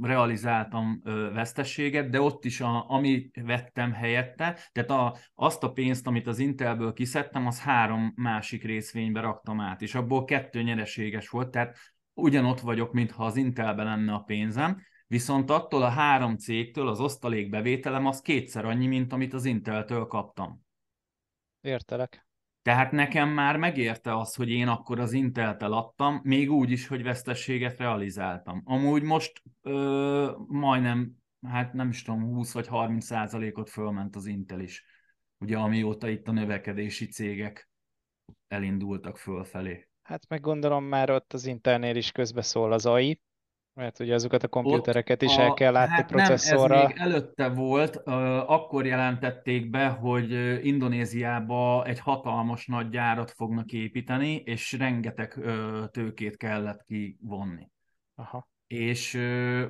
realizáltam uh, vesztességet, de ott is, a, amit vettem helyette, tehát a, azt a pénzt, amit az Intelből kiszedtem, az három másik részvénybe raktam át, és abból kettő nyereséges volt, tehát ugyanott vagyok, mintha az Intelben lenne a pénzem, viszont attól a három cégtől az osztalékbevételem az kétszer annyi, mint amit az Inteltől kaptam. Értelek. Tehát nekem már megérte az, hogy én akkor az Inteltel adtam, még úgy is, hogy vesztességet realizáltam. Amúgy most ö, majdnem, hát nem is tudom, 20 vagy 30 százalékot fölment az Intel is. Ugye amióta itt a növekedési cégek elindultak fölfelé. Hát meg gondolom már ott az Intelnél is közbeszól az AI, mert ugye azokat a komputereket is a, el kell látni hát processzorra. Nem, ez még előtte volt, akkor jelentették be, hogy Indonéziába egy hatalmas nagy gyárat fognak építeni, és rengeteg tőkét kellett kivonni. Aha. És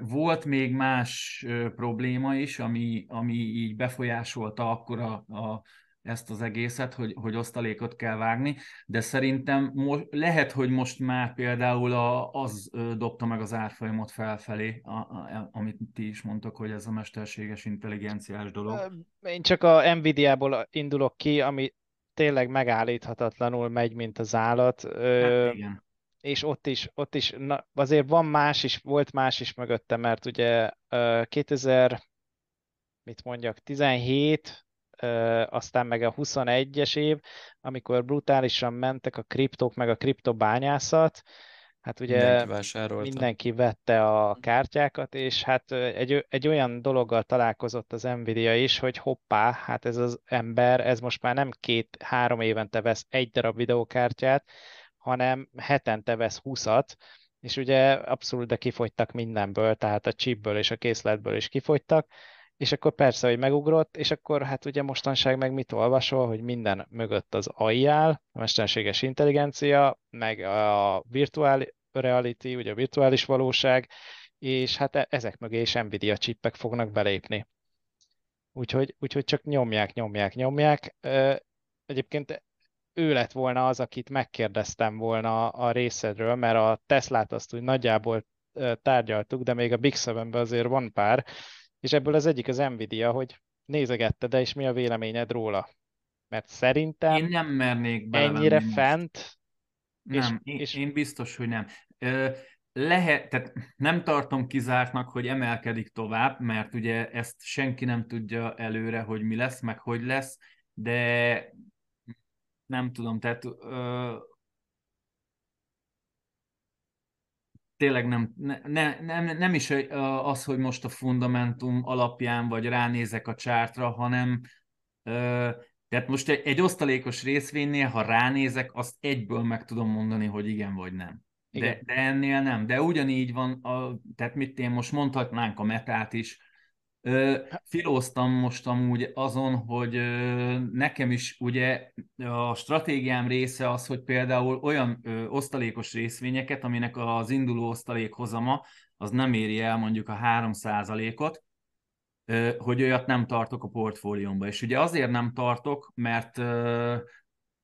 volt még más probléma is, ami, ami így befolyásolta akkor a, a ezt az egészet, hogy, hogy osztalékot kell vágni, de szerintem mo- lehet, hogy most már például a, az dobta meg az árfolyamot felfelé, a, a, amit ti is mondtak, hogy ez a mesterséges intelligenciás dolog. Én csak a Nvidia-ból indulok ki, ami tényleg megállíthatatlanul megy, mint az állat. Hát igen. És ott is, ott is na, azért van más is, volt más is mögötte, mert ugye 2000, mit mondjak, 17 aztán meg a 21-es év, amikor brutálisan mentek a kriptók, meg a kriptobányászat, hát ugye mindenki, mindenki vette a kártyákat, és hát egy, egy olyan dologgal találkozott az Nvidia is, hogy hoppá, hát ez az ember, ez most már nem két-három évente vesz egy darab videókártyát, hanem hetente vesz 20-at, és ugye abszolút de kifogytak mindenből, tehát a chipből és a készletből is kifogytak, és akkor persze, hogy megugrott, és akkor hát ugye mostanság meg mit olvasol, hogy minden mögött az AI áll, a mesterséges intelligencia, meg a virtuál reality, ugye a virtuális valóság, és hát e- ezek mögé is Nvidia csippek fognak belépni. Úgyhogy, úgyhogy csak nyomják, nyomják, nyomják. Egyébként ő lett volna az, akit megkérdeztem volna a részedről, mert a Teslát azt úgy nagyjából tárgyaltuk, de még a Big 7 azért van pár, és ebből az egyik az Nvidia, hogy nézegette, de és mi a véleményed róla? Mert szerintem én nem mernék ennyire fent. Nem, és, én, és... én biztos, hogy nem. Ö, lehet, tehát nem tartom kizártnak, hogy emelkedik tovább, mert ugye ezt senki nem tudja előre, hogy mi lesz, meg hogy lesz, de nem tudom, tehát ö, tényleg nem, ne, nem, nem is az, hogy most a fundamentum alapján vagy ránézek a csártra, hanem tehát most egy, egy osztalékos részvénynél, ha ránézek, azt egyből meg tudom mondani, hogy igen vagy nem. De, de ennél nem. De ugyanígy van, a, tehát mit én most mondhatnánk a metát is, Filóztam most amúgy azon, hogy nekem is ugye a stratégiám része az, hogy például olyan osztalékos részvényeket, aminek az induló osztalékhozama az nem éri el mondjuk a 3%-ot, hogy olyat nem tartok a portfóliómba. És ugye azért nem tartok, mert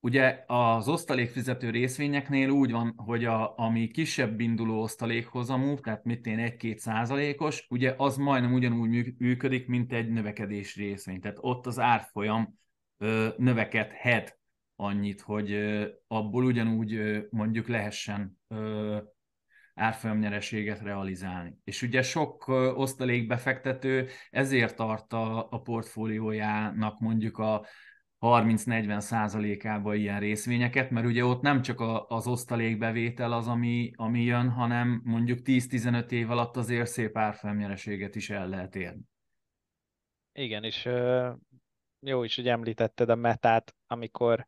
Ugye az osztalékfizető részvényeknél úgy van, hogy a, ami kisebb induló osztalékhozamú, tehát mit én 1-2 százalékos, ugye az majdnem ugyanúgy működik, mint egy növekedés részvény. Tehát ott az árfolyam ö, növekedhet annyit, hogy ö, abból ugyanúgy ö, mondjuk lehessen ö, árfolyamnyereséget realizálni. És ugye sok osztalékbefektető ezért tart a, a portfóliójának mondjuk a 30-40 százalékába ilyen részvényeket, mert ugye ott nem csak a, az osztalékbevétel az, ami, ami jön, hanem mondjuk 10-15 év alatt azért szép árfolyamnyereséget is el lehet érni. Igen, és jó is, hogy említetted a metát, amikor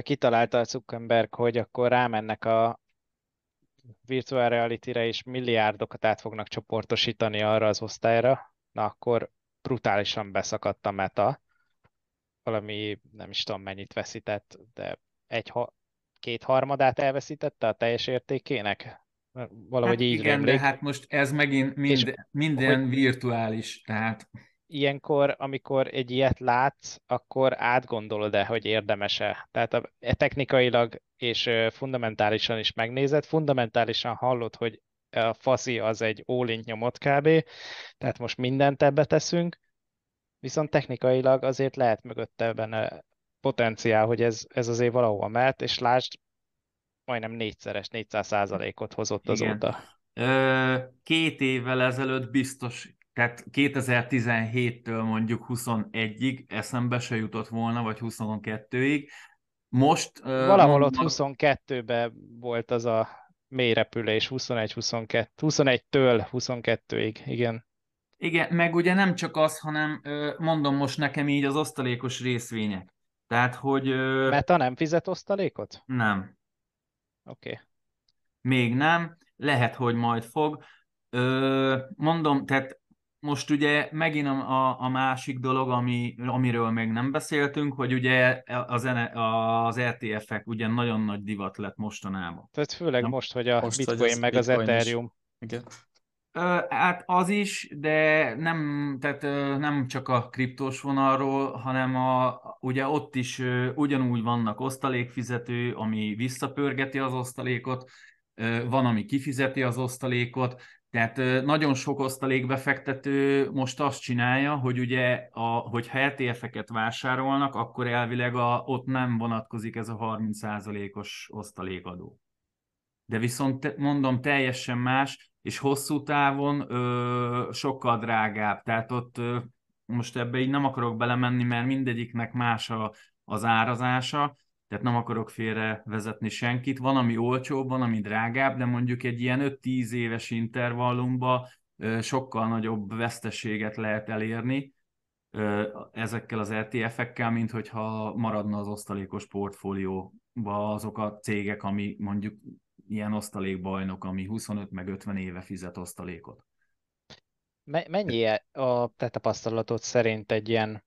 kitalálta a Zuckerberg, hogy akkor rámennek a virtual reality-re, és milliárdokat át fognak csoportosítani arra az osztályra, na akkor brutálisan beszakadt a meta. Valami, nem is tudom mennyit veszített, de egy ha, két harmadát elveszítette a teljes értékének. Valahogy hát így igen, remlék. de hát most ez megint mind, minden hogy... virtuális, tehát ilyenkor, amikor egy ilyet látsz, akkor átgondolod-e, hogy érdemes-e. Tehát a, e technikailag és fundamentálisan is megnézed, fundamentálisan hallod, hogy a faszi az egy all nyomot kb. Tehát most mindent ebbe teszünk, viszont technikailag azért lehet mögötte benne potenciál, hogy ez, ez azért valahol mehet, és lásd, majdnem négyszeres, 400 százalékot hozott azóta. Két évvel ezelőtt biztos tehát 2017-től mondjuk 21-ig eszembe se jutott volna, vagy 22-ig. Most... Valahol mondom, ott 22-ben volt az a mély repülés, 21-22, 21-től 22-ig, igen. Igen, meg ugye nem csak az, hanem mondom most nekem így az osztalékos részvények. Tehát, hogy... Meta nem fizet osztalékot? Nem. Oké. Okay. Még nem, lehet, hogy majd fog. Mondom, tehát most ugye megint a, a másik dolog, ami, amiről még nem beszéltünk, hogy ugye az, az RTF-ek ugye nagyon nagy divat lett mostanában. Tehát főleg nem? most, hogy a most, Bitcoin hogy meg Bitcoin az Ethereum. Is. Igen. Hát az is, de nem, tehát nem csak a kriptós vonalról, hanem a, ugye ott is ugyanúgy vannak osztalékfizető, ami visszapörgeti az osztalékot, van, ami kifizeti az osztalékot, tehát nagyon sok osztalékbefektető most azt csinálja, hogy ugye, a, hogyha ETF-eket vásárolnak, akkor elvileg a, ott nem vonatkozik ez a 30%-os osztalékadó. De viszont mondom, teljesen más, és hosszú távon ö, sokkal drágább. Tehát ott ö, most ebbe így nem akarok belemenni, mert mindegyiknek más a, az árazása, tehát nem akarok félre vezetni senkit. Van, ami olcsóbb, van, ami drágább, de mondjuk egy ilyen 5-10 éves intervallumban sokkal nagyobb veszteséget lehet elérni ezekkel az ETF-ekkel, mint hogyha maradna az osztalékos portfólióba azok a cégek, ami mondjuk ilyen osztalékbajnok, ami 25 meg 50 éve fizet osztalékot. Mennyi a te tapasztalatod szerint egy ilyen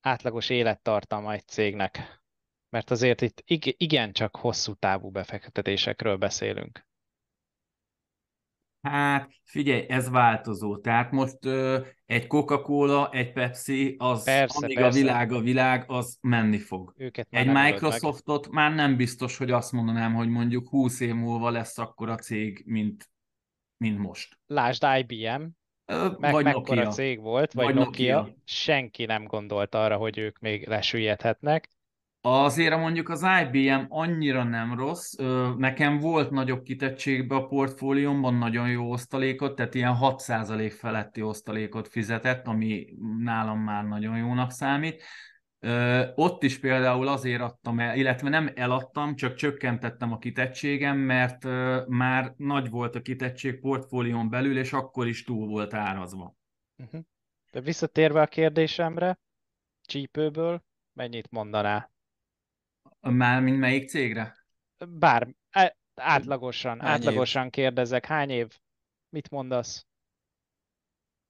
átlagos élettartalma egy cégnek? Mert azért itt igen csak hosszú távú befektetésekről beszélünk. Hát figyelj, ez változó. Tehát most ö, egy Coca-Cola, egy Pepsi, az persze, amíg persze. a világ a világ, az menni fog. Őket egy Microsoftot meg. már nem biztos, hogy azt mondanám, hogy mondjuk 20 év múlva lesz akkor a cég, mint, mint most. Lásd IBM, ö, meg vagy mekkora Nokia. cég volt, vagy, vagy Nokia. Nokia. Senki nem gondolt arra, hogy ők még lesüllyedhetnek Azért mondjuk az IBM annyira nem rossz, nekem volt nagyobb kitettségbe a portfóliómban, nagyon jó osztalékot, tehát ilyen 6% feletti osztalékot fizetett, ami nálam már nagyon jónak számít. Ott is például azért adtam el, illetve nem eladtam, csak csökkentettem a kitettségem, mert már nagy volt a kitettség portfólión belül, és akkor is túl volt árazva. Uh-huh. De visszatérve a kérdésemre, csípőből mennyit mondanál? Már mint melyik cégre? Bár, e, átlagosan, hány átlagosan év? kérdezek, hány év? Mit mondasz?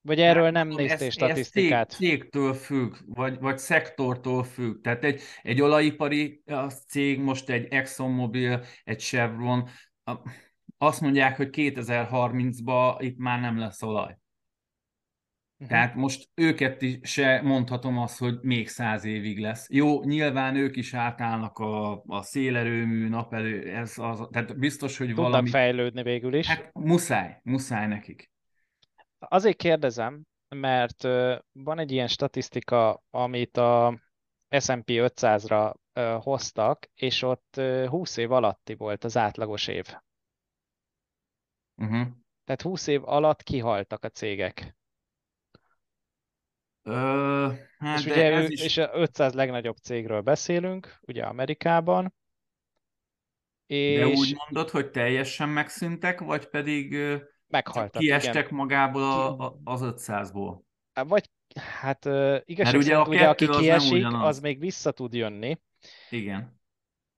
Vagy erről nem, nem néztél ez, statisztikát? Ez cég, cégtől függ, vagy, vagy szektortól függ. Tehát egy, egy olajipari cég, most egy ExxonMobil, egy Chevron, azt mondják, hogy 2030-ban itt már nem lesz olaj. Uh-huh. Tehát most őket is se mondhatom azt, hogy még száz évig lesz. Jó, nyilván ők is átállnak a, a szélerőmű, napelő, ez az, tehát biztos, hogy Tudnak valami... fejlődni végül is. Hát muszáj, muszáj nekik. Azért kérdezem, mert van egy ilyen statisztika, amit a S&P 500-ra hoztak, és ott 20 év alatti volt az átlagos év. Uh-huh. Tehát 20 év alatt kihaltak a cégek. Ö, hát és ugye ő, is... és a 500 legnagyobb cégről beszélünk, ugye Amerikában. És De úgy mondod, hogy teljesen megszűntek, vagy pedig meghaltak, kiestek igen. magából a, a, az 500-ból? Vagy hát igazság ugye a szerint ugye aki az kiesik, az még vissza tud jönni, Igen.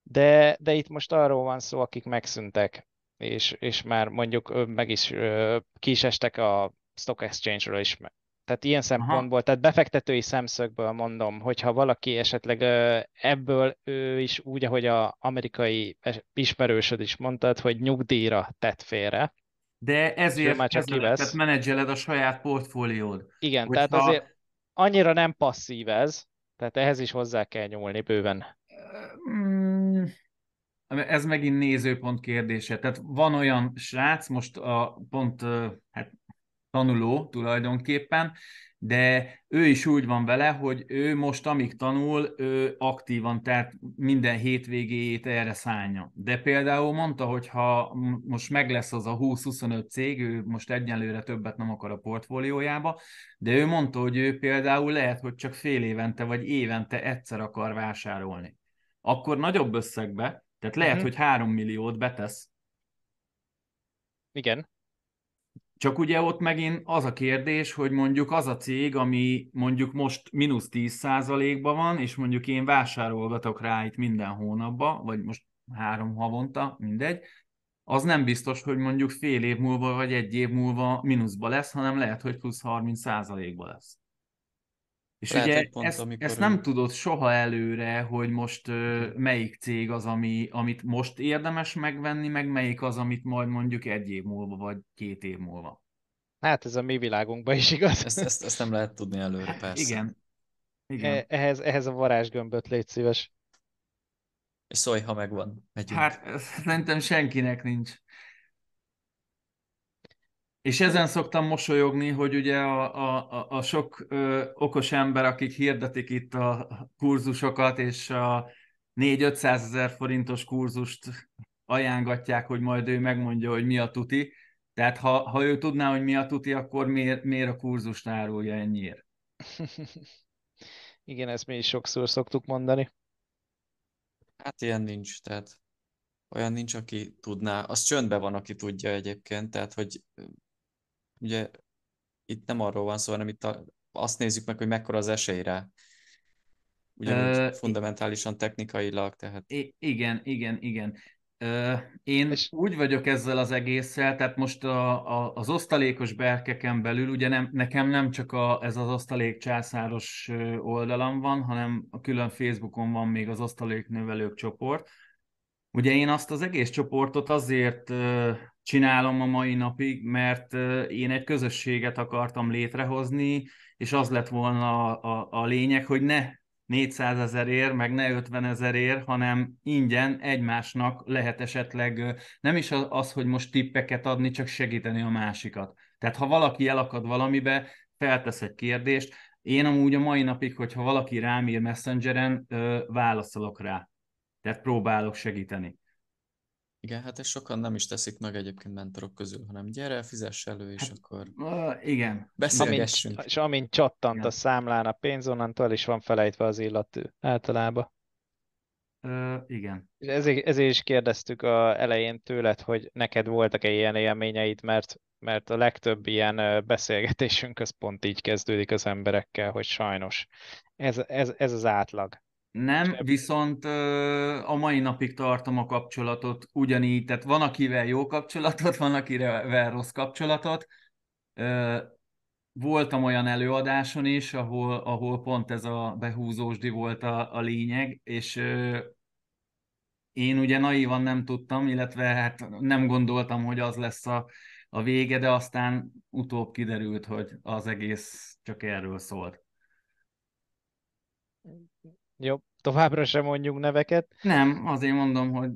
de, de itt most arról van szó, akik megszűntek, és, és már mondjuk meg is ki is estek a Stock Exchange-ről is. Tehát ilyen szempontból, tehát befektetői szemszögből mondom, hogyha valaki esetleg ebből ő is úgy, ahogy a amerikai ismerősöd is mondtad, hogy nyugdíjra tett félre. De ezért már csak kezeled, kivesz. tehát menedzseled a saját portfóliód. Igen, Hogyha- tehát azért annyira nem passzív ez, tehát ehhez is hozzá kell nyúlni bőven. Mm, Ez megint nézőpont kérdése. Tehát van olyan srác, most a pont hát, tanuló tulajdonképpen, de ő is úgy van vele, hogy ő most, amíg tanul, ő aktívan, tehát minden hétvégéjét erre szánja. De például mondta, hogy ha most meg lesz az a 20-25 cég, ő most egyenlőre többet nem akar a portfóliójába, de ő mondta, hogy ő például lehet, hogy csak fél évente vagy évente egyszer akar vásárolni. Akkor nagyobb összegbe, tehát lehet, Mhm. hogy 3 milliót betesz, Igen, Csak ugye ott megint az a kérdés, hogy mondjuk az a cég, ami mondjuk most mínusz 10%-ban van, és mondjuk én vásárolgatok rá itt minden hónapban, vagy most három havonta, mindegy, az nem biztos, hogy mondjuk fél év múlva, vagy egy év múlva mínuszba lesz, hanem lehet, hogy plusz 30%-ba lesz. És Lehet, ugye hogy pont ezt, amikor ezt ő- nem tudod soha előre, hogy most ö, melyik cég az, ami, amit most érdemes megvenni, meg melyik az, amit majd mondjuk egy év múlva, vagy két év múlva. hát ez a mi világunkban is igaz. Ezt, ezt, ezt nem lehet tudni előre, persze. Hát Igen. Igen. E- Ehhez, ehhez a varázsgömböt légy szíves. És szólj, ha megvan. Megyünk. Hát szerintem senkinek nincs. És ezen szoktam mosolyogni, hogy ugye a, a, a, sok ö, okos ember, akik hirdetik itt a kurzusokat, és a 4-500 ezer forintos kurzust ajángatják, hogy majd ő megmondja, hogy mi a tuti. Tehát ha, ha ő tudná, hogy mi a tuti, akkor miért, miért a kurzust árulja ennyiért? Igen, ezt mi is sokszor szoktuk mondani. Hát ilyen nincs, tehát olyan nincs, aki tudná. Az csöndben van, aki tudja egyébként, tehát hogy ugye itt nem arról van szó, hanem itt a, azt nézzük meg, hogy mekkora az esély rá. Ugyanúgy Ö, fundamentálisan, technikailag, tehát I- igen, igen, igen. Ö, én És- úgy vagyok ezzel az egésszel, tehát most a, a, az osztalékos berkeken belül, ugye nem, nekem nem csak a, ez az osztalék császáros oldalam van, hanem a külön Facebookon van még az osztaléknövelők csoport. Ugye én azt az egész csoportot azért csinálom a mai napig, mert én egy közösséget akartam létrehozni, és az lett volna a, a, a lényeg, hogy ne 400 ezerért, meg ne 50 ezerért, hanem ingyen egymásnak lehet esetleg nem is az, hogy most tippeket adni, csak segíteni a másikat. Tehát ha valaki elakad valamibe, feltesz egy kérdést, én amúgy a mai napig, hogyha valaki rám ír messengeren, válaszolok rá. Tehát próbálok segíteni. igen, hát ezt sokan nem is teszik meg egyébként mentorok közül, hanem gyere, fizess elő, és Hát, akkor Uh, igen. Amint, beszélgessünk. és amint csattant Igen. a számlán a pénz, onnantól is van felejtve az illatű általában. Uh, igen. És ezért, ezért is kérdeztük a elején tőled, hogy neked voltak-e ilyen élményeid, mert, mert a legtöbb ilyen beszélgetésünk az pont így kezdődik az emberekkel, hogy sajnos ez, ez, ez az átlag. Nem, viszont ö, a mai napig tartom a kapcsolatot ugyanígy, tehát van akivel jó kapcsolatot, van akivel rossz kapcsolatot. Ö, Voltam olyan előadáson is, ahol, ahol pont ez a behúzósdi volt a, a lényeg, és ö, én ugye naívan nem tudtam, illetve hát nem gondoltam, hogy az lesz a, a vége, de aztán utóbb kiderült, hogy az egész csak erről szólt. Jó, továbbra sem mondjunk neveket. Nem, azért mondom, hogy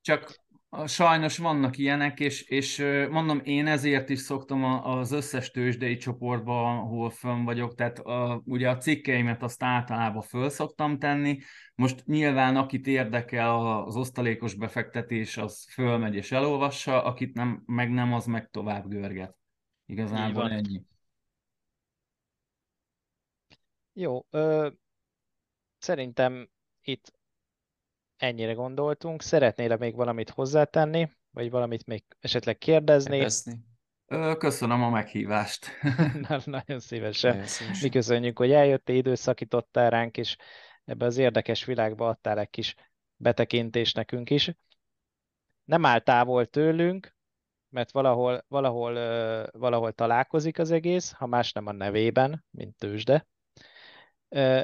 csak Sajnos vannak ilyenek, és, és mondom, én ezért is szoktam az összes tőzsdei csoportba, ahol fönn vagyok, tehát a, ugye a cikkeimet azt általában föl szoktam tenni. Most nyilván akit érdekel az osztalékos befektetés, az fölmegy és elolvassa, akit nem, meg nem, az meg tovább görget. Igazából ennyi. Jó, ö, szerintem itt ennyire gondoltunk. Szeretnél -e még valamit hozzátenni, vagy valamit még esetleg kérdezni? Kérdezni. Köszönöm a meghívást. Na, nagyon szívesen. Nagyon szívesen. Mi köszönjük, hogy eljöttél, időszakítottál ránk, és ebbe az érdekes világba adtál egy kis betekintést nekünk is. Nem áll távol tőlünk, mert valahol, valahol, valahol találkozik az egész, ha más nem a nevében, mint tőzsde.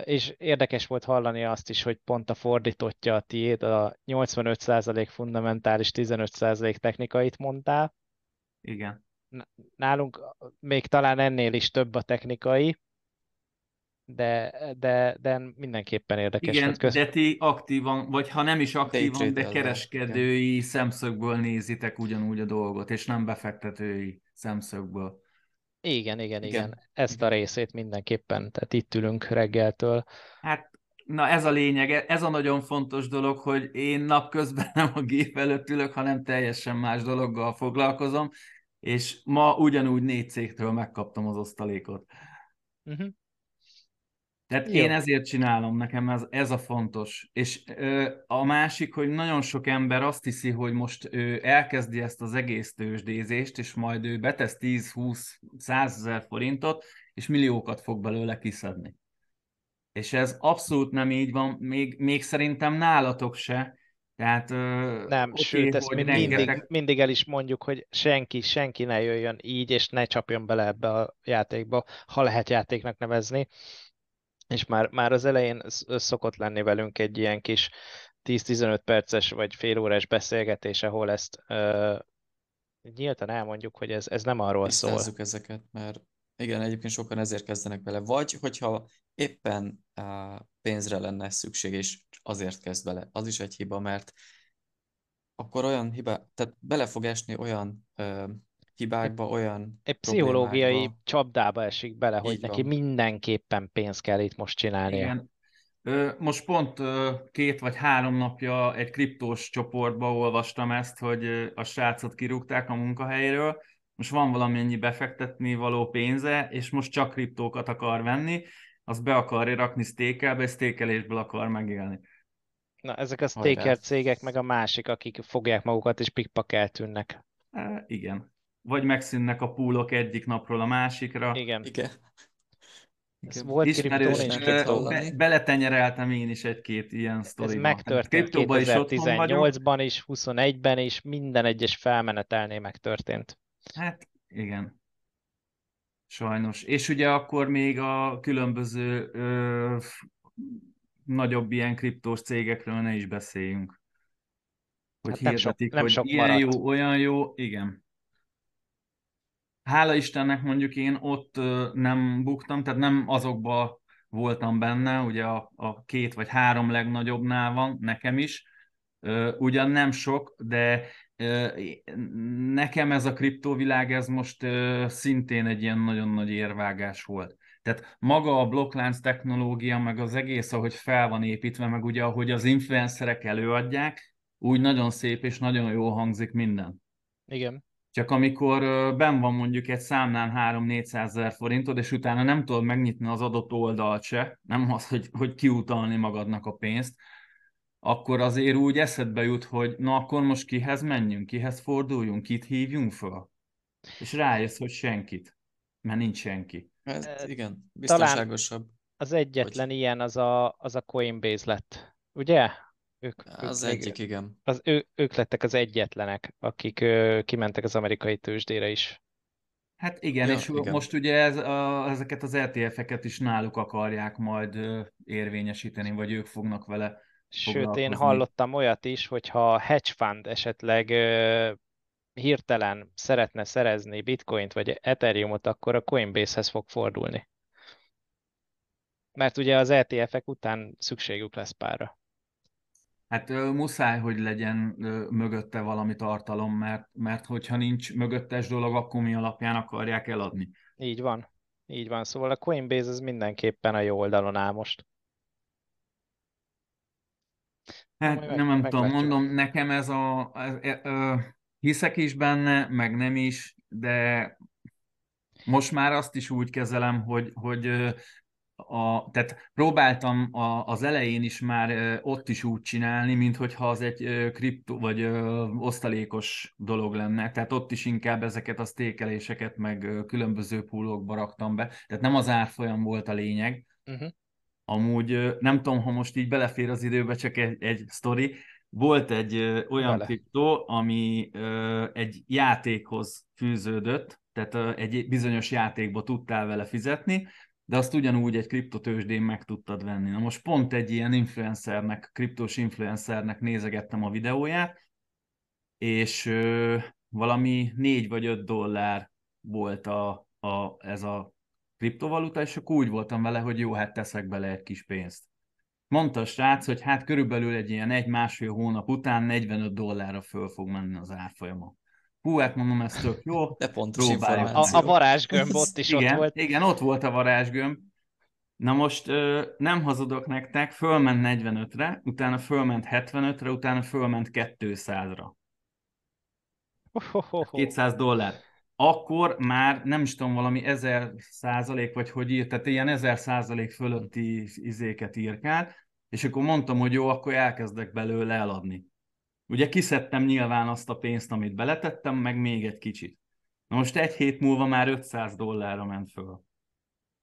És érdekes volt hallani azt is, hogy pont a fordítottja a tiéd, a 85% fundamentális, 15% technikait mondtál. Igen. Nálunk még talán ennél is több a technikai, de, de, de mindenképpen érdekes. Igen, Köz... de ti aktívan, vagy ha nem is aktívan, de kereskedői igen. szemszögből nézitek ugyanúgy a dolgot, és nem befektetői szemszögből. Igen, igen, igen, igen. Ezt a részét mindenképpen, tehát itt ülünk reggeltől. Hát, na ez a lényeg, ez a nagyon fontos dolog, hogy én napközben nem a gép előtt ülök, hanem teljesen más dologgal foglalkozom, és ma ugyanúgy négy cégtől megkaptam az osztalékot. Uh-huh. Tehát Jó. én ezért csinálom, nekem ez, ez a fontos. És ö, a másik, hogy nagyon sok ember azt hiszi, hogy most ő elkezdi ezt az egész tőzsdézést, és majd ő betesz 10-20-100 ezer forintot, és milliókat fog belőle kiszedni. És ez abszolút nem így van, még, még szerintem nálatok se. Tehát, nem, okay, sőt, ezt mi rengeteg... mindig, mindig el is mondjuk, hogy senki, senki ne jöjjön így, és ne csapjon bele ebbe a játékba, ha lehet játéknak nevezni és már, már az elején szokott lenni velünk egy ilyen kis 10-15 perces vagy fél órás beszélgetés, ahol ezt uh, nyíltan elmondjuk, hogy ez, ez nem arról szól. ezeket, mert igen, egyébként sokan ezért kezdenek bele. Vagy, hogyha éppen uh, pénzre lenne szükség, és azért kezd bele. Az is egy hiba, mert akkor olyan hiba, tehát bele fog esni olyan uh, hibákba, olyan Egy pszichológiai csapdába esik bele, hogy neki van. mindenképpen pénzt kell itt most csinálnia. Igen. Most pont két vagy három napja egy kriptós csoportba olvastam ezt, hogy a srácot kirúgták a munkahelyről, most van valamennyi befektetni való pénze, és most csak kriptókat akar venni, azt be akarja rakni stékelbe, és stékelésből akar megélni. Na, ezek a staker cégek, meg a másik, akik fogják magukat, és pikpak eltűnnek. E, igen vagy megszűnnek a púlok egyik napról a másikra. Igen. Igen. Ez volt Ismerős, be, beletenyereltem én is egy-két ilyen sztoriba. Ez megtörtént 2018-ban is, 21-ben is, minden egyes felmenetelnél megtörtént. Hát igen. Sajnos. És ugye akkor még a különböző ö, nagyobb ilyen kriptós cégekről ne is beszéljünk. Hogy hát hirdetik, nem sok, nem hogy sok ilyen maradt. jó, olyan jó, igen hála Istennek mondjuk én ott nem buktam, tehát nem azokba voltam benne, ugye a, a két vagy három legnagyobbnál van, nekem is, ugyan nem sok, de nekem ez a kriptóvilág, ez most szintén egy ilyen nagyon nagy érvágás volt. Tehát maga a blokklánc technológia, meg az egész, ahogy fel van építve, meg ugye ahogy az influencerek előadják, úgy nagyon szép és nagyon jó hangzik minden. Igen. Csak amikor ben van mondjuk egy számnál 3-400 ezer forintod, és utána nem tudod megnyitni az adott oldalt se, nem az, hogy, hogy kiutalni magadnak a pénzt, akkor azért úgy eszedbe jut, hogy na akkor most kihez menjünk, kihez forduljunk, kit hívjunk föl. És rájössz, hogy senkit, mert nincs senki. Ez, igen, biztonságosabb. Talán az egyetlen hogy... ilyen az a, az a Coinbase lett, ugye? Ők, az ők egyik, igen. Az, ő, ők lettek az egyetlenek, akik ö, kimentek az amerikai tőzsdére is. Hát igen, ja, és igen. most ugye ez, a, ezeket az ETF-eket is náluk akarják majd ö, érvényesíteni, vagy ők fognak vele Sőt, én hallottam olyat is, hogyha a hedge fund esetleg ö, hirtelen szeretne szerezni bitcoint vagy ethereumot, akkor a Coinbase-hez fog fordulni. Mert ugye az ETF-ek után szükségük lesz párra. Hát ö, muszáj, hogy legyen ö, mögötte valami tartalom, mert, mert hogyha nincs mögöttes dolog, akkor mi alapján akarják eladni. Így van. Így van. Szóval a Coinbase az mindenképpen a jó oldalon áll most. Hát Majd nem, meg- nem tudom, mondom, nekem ez a... Ez, e, ö, hiszek is benne, meg nem is, de most már azt is úgy kezelem, hogy, hogy a, tehát próbáltam a, az elején is már ott is úgy csinálni, mint hogyha az egy kripto vagy ö, osztalékos dolog lenne. Tehát ott is inkább ezeket a stékeléseket meg különböző poolokba raktam be. Tehát nem az árfolyam volt a lényeg, Uh-huh. Amúgy nem tudom, ha most így belefér az időbe, csak egy, egy sztori. Volt egy ö, olyan Bele. kriptó, ami ö, egy játékhoz fűződött, tehát egy bizonyos játékba tudtál vele fizetni, de azt ugyanúgy egy kriptotősdén meg tudtad venni. Na most pont egy ilyen influencernek, kriptós influencernek nézegettem a videóját, és ö, valami 4 vagy 5 dollár volt a, a, ez a kriptovaluta, és akkor úgy voltam vele, hogy jó, hát teszek bele egy kis pénzt. Mondta a srác, hogy hát körülbelül egy ilyen egy-másfél hónap után 45 dollárra föl fog menni az árfolyama. Hú, hát mondom, ez tök jó. De pontos Próbáljuk. A, a varázsgömb ott is igen, ott volt. Igen, ott volt a varázsgömb. Na most ö, nem hazudok nektek, fölment 45-re, utána fölment 75-re, utána fölment 200-ra. Ho-ho-ho. 200 dollár. Akkor már nem is tudom, valami 1000 százalék, vagy hogy írt, tehát ilyen 1000 százalék fölötti izéket írkált, és akkor mondtam, hogy jó, akkor elkezdek belőle eladni. Ugye kiszedtem nyilván azt a pénzt, amit beletettem, meg még egy kicsit. Na most egy hét múlva már 500 dollárra ment föl.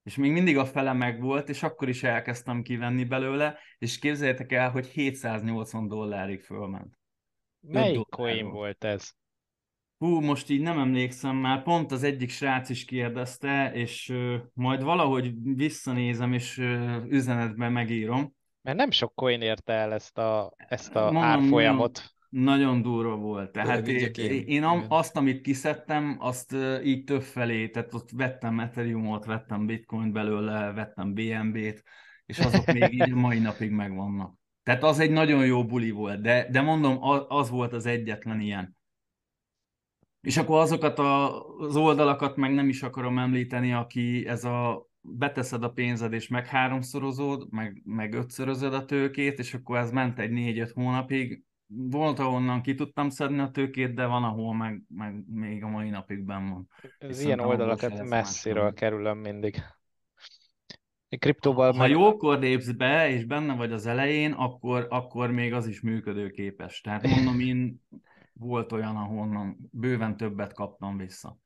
És még mindig a fele meg volt, és akkor is elkezdtem kivenni belőle, és képzeljétek el, hogy 780 dollárig fölment. Melyik coin volt ez? Hú, most így nem emlékszem, már pont az egyik srác is kérdezte, és ö, majd valahogy visszanézem, és ö, üzenetben megírom. Mert nem sok coin érte el ezt a, ezt a Mondom, árfolyamot. Nagyon durva volt. Tehát én, én Igen. azt, amit kiszedtem, azt így több felé, tehát ott vettem Ethereumot, vettem Bitcoin belőle, vettem BNB-t, és azok még így mai napig megvannak. Tehát az egy nagyon jó buli volt, de, de mondom, az volt az egyetlen ilyen. És akkor azokat a, az oldalakat meg nem is akarom említeni, aki ez a beteszed a pénzed, és meg háromszorozod, meg, meg ötszörözöd a tőkét, és akkor ez ment egy négy-öt hónapig. Volt, ahonnan ki tudtam szedni a tőkét, de van, ahol meg, meg még a mai napig benn van. Az Viszont ilyen oldalakat messziről máshol. kerülöm mindig. Kriptóval Ha meg... jókor lépsz be, és benne vagy az elején, akkor, akkor még az is működőképes. Tehát mondom, én volt olyan, ahonnan bőven többet kaptam vissza.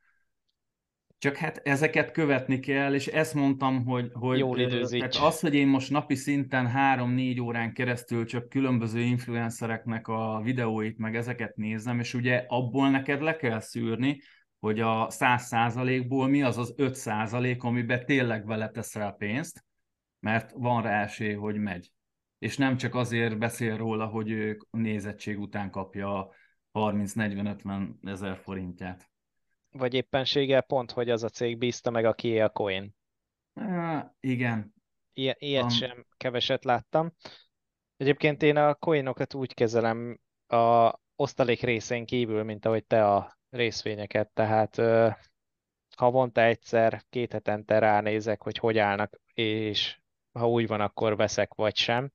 Csak hát ezeket követni kell, és ezt mondtam, hogy, hogy Jól időzíts. tehát az, hogy én most napi szinten 3-4 órán keresztül csak különböző influencereknek a videóit, meg ezeket nézem, és ugye abból neked le kell szűrni, hogy a 100%-ból mi az az 5%, amiben tényleg beleteszel pénzt, mert van rá esély, hogy megy. És nem csak azért beszél róla, hogy ő nézettség után kapja 30-40-50 ezer forintját. Vagy éppenséggel pont, hogy az a cég bízta meg a kié a coin. Á, igen, Ilyen, ilyet Am- sem keveset láttam. Egyébként én a coinokat úgy kezelem a osztalék részén kívül, mint ahogy te a részvényeket, tehát ö, havonta egyszer, két hetente ránézek, hogy hogy állnak, és ha úgy van, akkor veszek, vagy sem.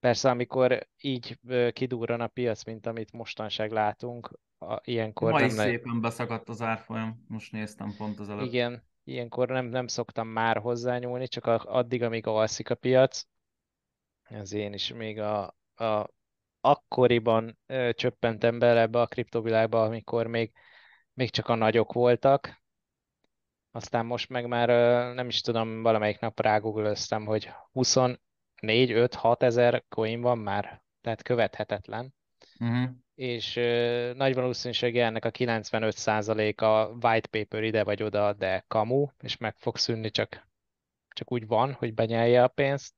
Persze, amikor így kidurran a piac, mint amit mostanság látunk, a, ilyenkor ma nem is nagyon- szépen beszakadt az árfolyam, most néztem pont az előtt. Igen, ilyenkor nem, nem szoktam már hozzányúlni, csak addig, amíg alszik a piac. Ez én is még a, a akkoriban ö, csöppentem bele ebbe a kriptovilágba, amikor még, még csak a nagyok voltak. Aztán most meg már ö, nem is tudom, valamelyik nap rágooglöztem, hogy 24, 5, 6 ezer coin van már, tehát követhetetlen Uh-huh. És ö, nagy valószínűséggel ennek a 95%-a white paper ide vagy oda, de kamu, és meg fog szűnni, csak, csak úgy van, hogy benyelje a pénzt.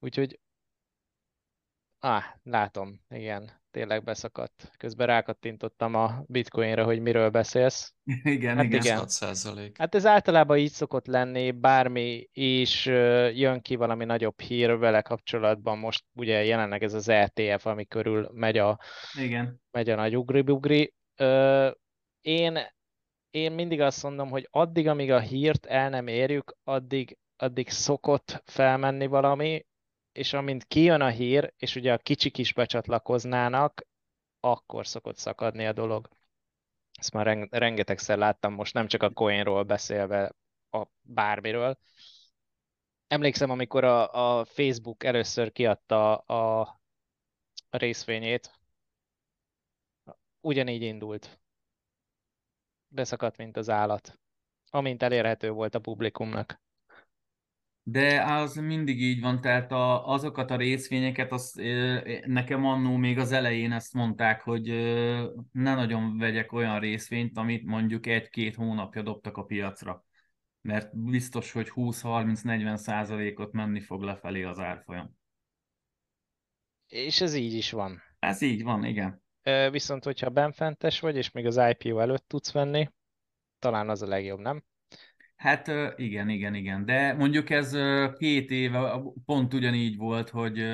Úgyhogy Ah, látom, igen, tényleg beszakadt. Közben rákattintottam a bitcoinra, hogy miről beszélsz. Igen, Hát igen. igen. 6 százalék. Hát ez általában így szokott lenni, bármi is jön ki valami nagyobb hír vele kapcsolatban. Most ugye jelenleg ez az ETF, ami körül megy a, Igen. megy a nagy ugri-bugri. Én, én mindig azt mondom, hogy addig, amíg a hírt el nem érjük, addig, addig szokott felmenni valami, és amint kijön a hír, és ugye a kicsik is becsatlakoznának, akkor szokott szakadni a dolog. Ezt már reng- rengetegszer láttam most, nem csak a coinról beszélve, a bármiről. Emlékszem, amikor a, a Facebook először kiadta a, a részvényét, ugyanígy indult. Beszakadt, mint az állat. Amint elérhető volt a publikumnak. De az mindig így van, tehát a, azokat a részvényeket, az, nekem annó még az elején ezt mondták, hogy ne nagyon vegyek olyan részvényt, amit mondjuk egy-két hónapja dobtak a piacra. Mert biztos, hogy 20-30-40 százalékot menni fog lefelé az árfolyam. És ez így is van. Ez így van, igen. Viszont, hogyha benfentes vagy, és még az IPO előtt tudsz venni, talán az a legjobb, nem? Hát igen, igen, igen. De mondjuk ez két éve pont ugyanígy volt, hogy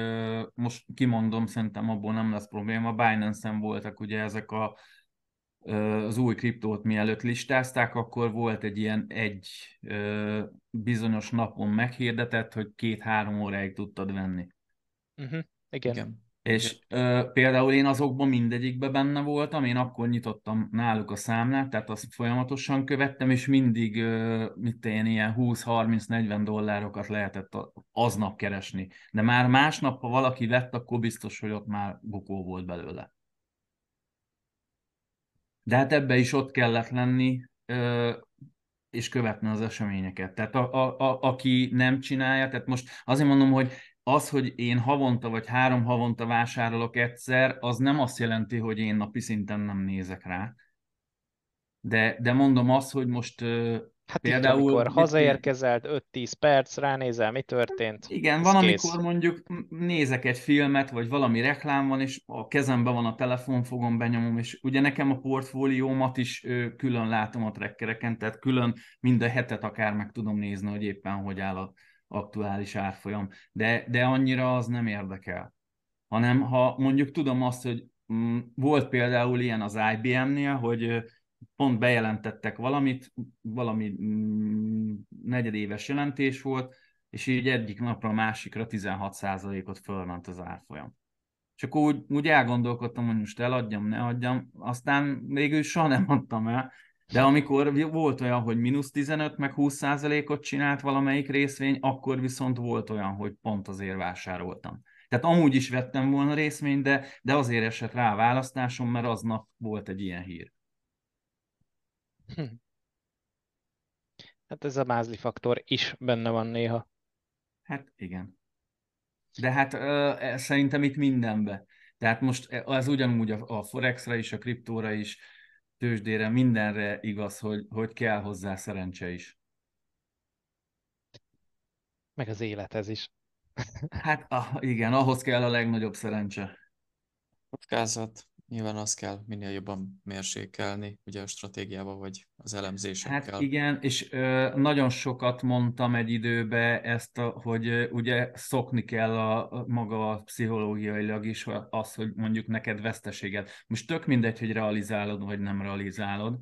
most kimondom, szerintem abból nem lesz probléma. Binance-en voltak ugye ezek a, az új kriptót mielőtt listázták, akkor volt egy ilyen egy bizonyos napon meghirdetett, hogy két-három óráig tudtad venni. Uh-huh. Igen. Igen. És ö, például én azokban mindegyikben benne voltam, én akkor nyitottam náluk a számlát, tehát azt folyamatosan követtem, és mindig, ö, mit én, ilyen 20-30-40 dollárokat lehetett aznap keresni. De már másnap, ha valaki vett, akkor biztos, hogy ott már bukó volt belőle. De hát ebbe is ott kellett lenni, ö, és követni az eseményeket. Tehát a, a, a, aki nem csinálja, tehát most azért mondom, hogy az, hogy én havonta vagy három havonta vásárolok egyszer, az nem azt jelenti, hogy én napi szinten nem nézek rá. De, de mondom azt, hogy most Hát Például, Például, amikor hazaérkezelt 5-10 perc, ránézel, mi történt? Igen, van, kész. amikor mondjuk nézek egy filmet, vagy valami reklám van, és a kezemben van a telefon, fogom, benyomom, és ugye nekem a portfóliómat is külön látom a trackereken, tehát külön minden hetet akár meg tudom nézni, hogy éppen hogy áll a aktuális árfolyam. De, de annyira az nem érdekel. Hanem ha mondjuk tudom azt, hogy mm, volt például ilyen az IBM-nél, hogy pont bejelentettek valamit, valami mm, negyedéves jelentés volt, és így egyik napra a másikra 16%-ot fölment az árfolyam. És akkor úgy, úgy elgondolkodtam, hogy most eladjam, ne adjam, aztán végül soha nem adtam el, de amikor volt olyan, hogy mínusz 15 meg 20%-ot csinált valamelyik részvény, akkor viszont volt olyan, hogy pont azért vásároltam. Tehát amúgy is vettem volna részvényt, de, de azért esett rá a választásom, mert aznap volt egy ilyen hír. Hm. Hát ez a mázli faktor is benne van néha. Hát igen. De hát ö, e, szerintem itt mindenbe. Tehát most az ugyanúgy a, a Forexre is, a kriptóra is, tőzsdére, mindenre igaz, hogy, hogy kell hozzá szerencse is. Meg az élethez is. Hát ah, igen, ahhoz kell a legnagyobb szerencse. Kockázat, nyilván azt kell minél jobban mérsékelni, ugye a stratégiába vagy az elemzésekkel. Hát igen, és ö, nagyon sokat mondtam egy időbe ezt, a, hogy ö, ugye szokni kell a, a maga a pszichológiailag is az, hogy mondjuk neked veszteséged. Most tök mindegy, hogy realizálod, vagy nem realizálod,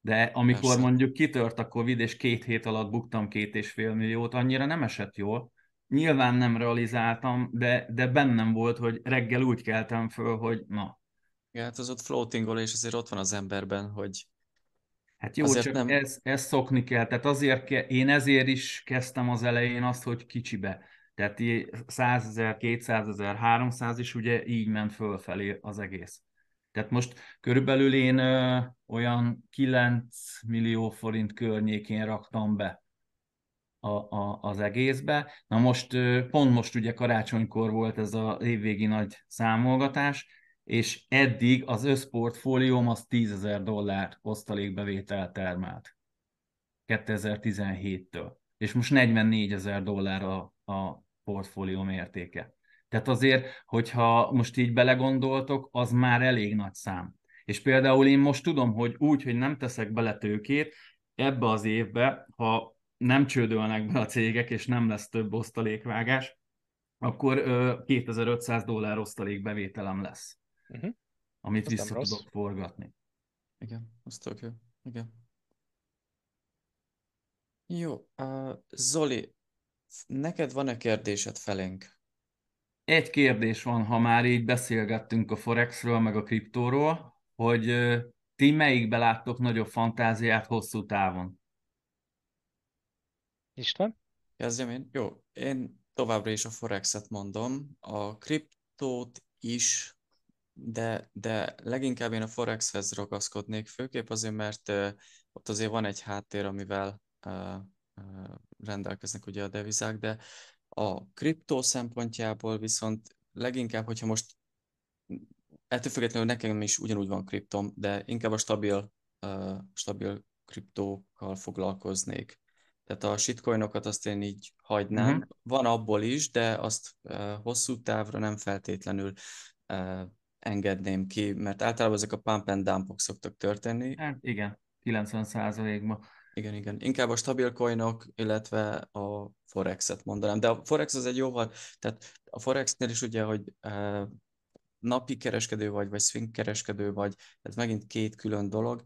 de amikor Persze. mondjuk kitört a Covid, és két hét alatt buktam két és fél milliót, annyira nem esett jól. Nyilván nem realizáltam, de, de bennem volt, hogy reggel úgy keltem föl, hogy na, Igen, hát az ott floatingol, és azért ott van az emberben, hogy Hát jó, Azért csak nem- ez, ez szokni kell. Tehát azért ke, én ezért is kezdtem az elején azt, hogy kicsibe. Tehát 100 ezer, 200 ezer, 300 is ugye így ment fölfelé az egész. Tehát most körülbelül én ö, olyan 9 millió forint környékén raktam be a, a, az egészbe. Na most ö, pont most ugye karácsonykor volt ez a évvégi nagy számolgatás, és eddig az összportfólióm az 10 ezer dollár osztalékbevételt termelt 2017-től. És most 44 ezer dollár a, a portfólióm értéke. Tehát azért, hogyha most így belegondoltok, az már elég nagy szám. És például én most tudom, hogy úgy, hogy nem teszek bele tőkét, ebbe az évbe, ha nem csődölnek be a cégek, és nem lesz több osztalékvágás, akkor 2500 dollár osztalék bevételem lesz, uh-huh. amit Azt vissza tudok forgatni. Igen, azt tök jó. Igen. Jó, uh, Zoli, neked van-e kérdésed felénk? Egy kérdés van, ha már így beszélgettünk a Forexről, meg a kriptóról, hogy uh, ti melyikbe láttok nagyobb fantáziát hosszú távon? István? Kezdjem én? Jó, én továbbra is a Forexet mondom. A kriptót is, de, de leginkább én a Forexhez ragaszkodnék, főképp azért, mert ott azért van egy háttér, amivel rendelkeznek ugye a devizák, de a kriptó szempontjából viszont leginkább, hogyha most ettől függetlenül nekem is ugyanúgy van kriptom, de inkább a stabil, uh, stabil kriptókkal foglalkoznék. Tehát a shitcoinokat azt én így hagynám. Uh-huh. Van abból is, de azt uh, hosszú távra nem feltétlenül uh, engedném ki, mert általában ezek a pump and dumpok szoktak történni. Hát igen, 90%-ban. Igen, igen. Inkább a stabil coinok, illetve a Forex-et mondanám. De a Forex az egy jóval, tehát a Forexnél is ugye, hogy napi kereskedő vagy, vagy swing kereskedő vagy, ez megint két külön dolog.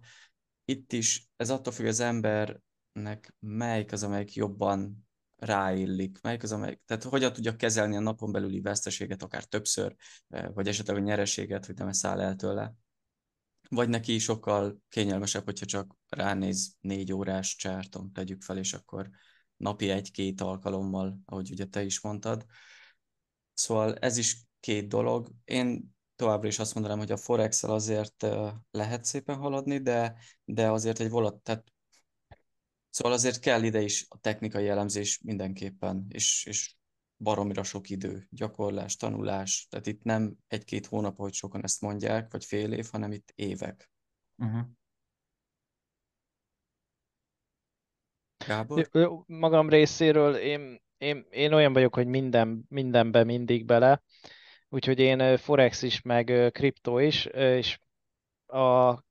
Itt is ez attól függ az embernek, melyik az, amelyik jobban ráillik, melyik az, amelyik, tehát hogyan tudja kezelni a napon belüli veszteséget, akár többször, vagy esetleg a nyereséget, hogy nem száll el tőle. Vagy neki sokkal kényelmesebb, hogyha csak ránéz négy órás csárton, tegyük fel, és akkor napi egy-két alkalommal, ahogy ugye te is mondtad. Szóval ez is két dolog. Én továbbra is azt mondanám, hogy a forex azért lehet szépen haladni, de, de azért egy volat, tehát Szóval azért kell ide is a technikai elemzés mindenképpen, és, és baromira sok idő, gyakorlás, tanulás. Tehát itt nem egy-két hónap, ahogy sokan ezt mondják, vagy fél év, hanem itt évek. Uh-huh. Gábor? Magam részéről én, én, én olyan vagyok, hogy minden, mindenbe mindig bele, úgyhogy én Forex is, meg kriptó is, és a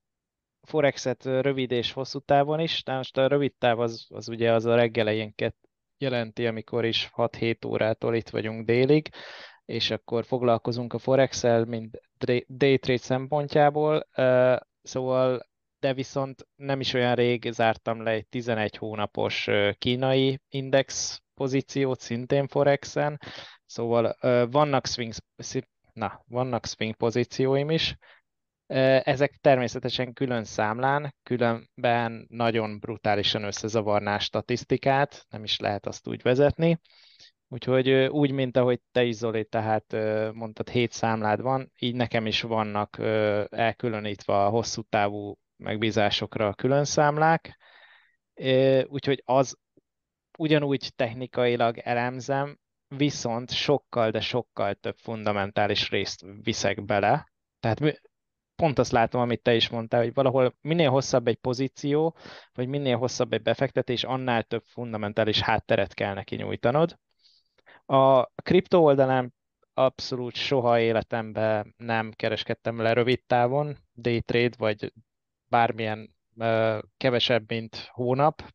Forexet rövid és hosszú távon is, de most a rövid táv az, az ugye az a reggelejénket jelenti, amikor is 6-7 órától itt vagyunk délig, és akkor foglalkozunk a Forex-el, mint day trade szempontjából, szóval de viszont nem is olyan rég zártam le egy 11 hónapos kínai index pozíciót, szintén Forexen, szóval vannak swing, na, vannak swing pozícióim is, ezek természetesen külön számlán, különben nagyon brutálisan összezavarná a statisztikát, nem is lehet azt úgy vezetni. Úgyhogy úgy, mint ahogy te is Zoli, tehát mondtad, hét számlád van, így nekem is vannak elkülönítve a hosszú távú megbízásokra külön számlák, úgyhogy az ugyanúgy technikailag elemzem, viszont sokkal, de sokkal több fundamentális részt viszek bele. Tehát pont azt látom, amit te is mondtál, hogy valahol minél hosszabb egy pozíció, vagy minél hosszabb egy befektetés, annál több fundamentális hátteret kell neki nyújtanod. A kriptó oldalán abszolút soha életemben nem kereskedtem le rövid távon, day trade, vagy bármilyen kevesebb, mint hónap.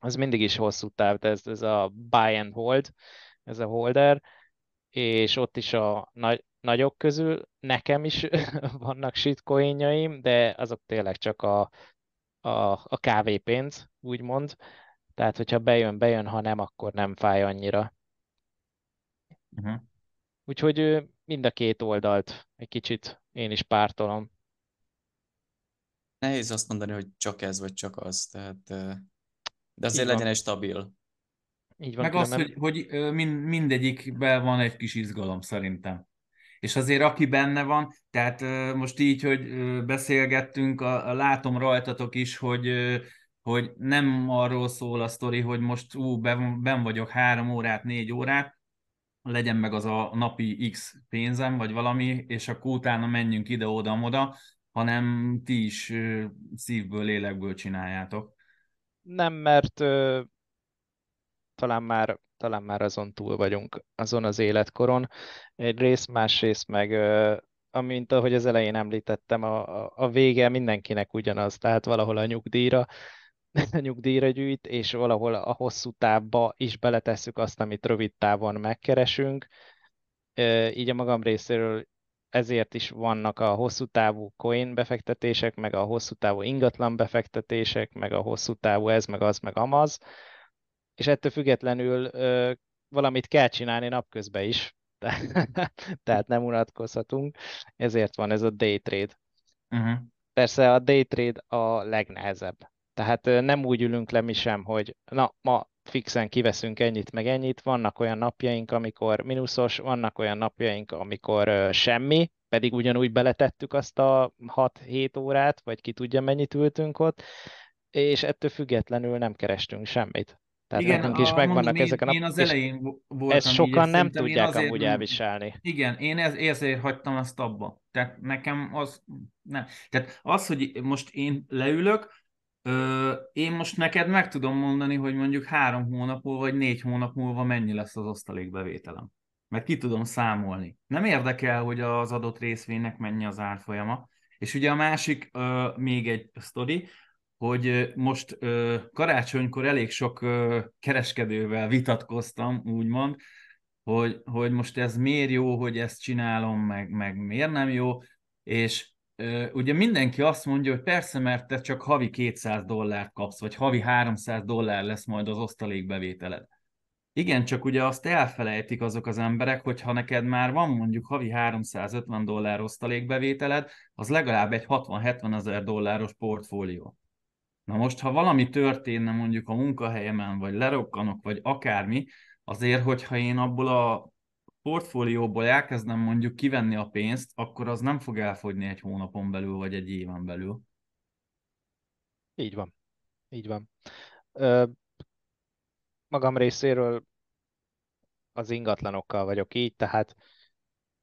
Az mindig is hosszú táv, ez, ez a buy and hold, ez a holder, és ott is a nagy, nagyok közül nekem is vannak shitcoinjaim, de azok tényleg csak a, a, a kávépénz, úgymond. Tehát, hogyha bejön, bejön, ha nem, akkor nem fáj annyira. Uh-huh. Úgyhogy mind a két oldalt egy kicsit én is pártolom. Nehéz azt mondani, hogy csak ez, vagy csak az. Tehát, de azért legyen egy stabil. Így van, Meg különben... az, hogy, hogy mind, mindegyikben van egy kis izgalom szerintem és azért aki benne van, tehát most így, hogy beszélgettünk, a, a látom rajtatok is, hogy hogy nem arról szól a sztori, hogy most ú, ben, vagyok három órát, négy órát, legyen meg az a napi X pénzem, vagy valami, és akkor utána menjünk ide-oda-moda, hanem ti is szívből, lélekből csináljátok. Nem, mert ö, talán már talán már azon túl vagyunk, azon az életkoron. Egyrészt, másrészt meg, amint ahogy az elején említettem, a, a vége mindenkinek ugyanaz, tehát valahol a nyugdíjra, a nyugdíjra gyűjt, és valahol a hosszú távba is beletesszük azt, amit rövid távon megkeresünk. Így a magam részéről ezért is vannak a hosszú távú coin befektetések, meg a hosszú távú ingatlan befektetések, meg a hosszú távú ez, meg az, meg amaz, és ettől függetlenül ö, valamit kell csinálni napközben is, tehát nem unatkozhatunk, ezért van ez a day trade. Uh-huh. Persze a day trade a legnehezebb. Tehát nem úgy ülünk le mi sem, hogy na, ma fixen kiveszünk ennyit, meg ennyit. Vannak olyan napjaink, amikor mínuszos, vannak olyan napjaink, amikor semmi, pedig ugyanúgy beletettük azt a 6-7 órát, vagy ki tudja mennyit ültünk ott, és ettől függetlenül nem kerestünk semmit. Tehát igen, nekünk is megvannak mondom, ezek a napok. Én az elején voltam Ezt sokan így, nem tudják azért, amúgy elviselni. Igen, én ez, ezért hagytam ezt abba. Tehát nekem az nem. Tehát az, hogy most én leülök, ö, én most neked meg tudom mondani, hogy mondjuk három hónap múlva, vagy négy hónap múlva mennyi lesz az osztalékbevételem. Mert ki tudom számolni. Nem érdekel, hogy az adott részvénynek mennyi az árfolyama. És ugye a másik, ö, még egy sztori, hogy most karácsonykor elég sok kereskedővel vitatkoztam, úgymond, hogy, hogy most ez miért jó, hogy ezt csinálom, meg, meg miért nem jó, és ugye mindenki azt mondja, hogy persze, mert te csak havi 200 dollárt kapsz, vagy havi 300 dollár lesz majd az osztalékbevételed. Igen, csak ugye azt elfelejtik azok az emberek, hogy ha neked már van mondjuk havi 350 dollár osztalékbevételed, az legalább egy 60-70 ezer dolláros portfólió. Na most, ha valami történne mondjuk a munkahelyemen, vagy lerokkanok, vagy akármi, azért, hogyha én abból a portfólióból elkezdem mondjuk kivenni a pénzt, akkor az nem fog elfogyni egy hónapon belül, vagy egy éven belül. Így van. Így van. Ö, magam részéről az ingatlanokkal vagyok így, tehát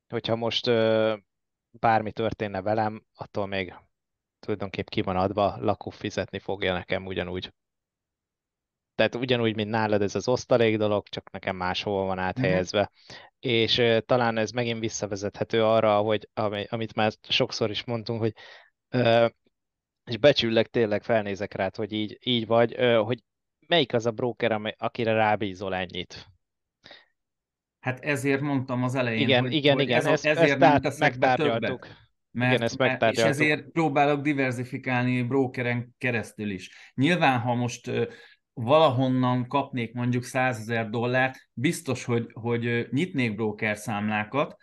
hogyha most ö, bármi történne velem, attól még tulajdonképp ki van adva, lakó fizetni fogja nekem ugyanúgy. Tehát ugyanúgy, mint nálad ez az osztalék dolog, csak nekem máshol van áthelyezve. Mm. És uh, talán ez megint visszavezethető arra, hogy ami, amit már sokszor is mondtunk, hogy uh, és becsüllek, tényleg felnézek rád, hogy így, így vagy, uh, hogy melyik az a broker, akire rábízol ennyit? Hát ezért mondtam az elején, igen, hogy, igen, hogy igen, ez, ezt, ezért ezt nem teszek be többet. Mert, Igen, ezt mert, és ezért próbálok diversifikálni brokeren keresztül is. Nyilván, ha most valahonnan kapnék mondjuk 100 ezer dollárt, biztos, hogy, hogy nyitnék broker számlákat,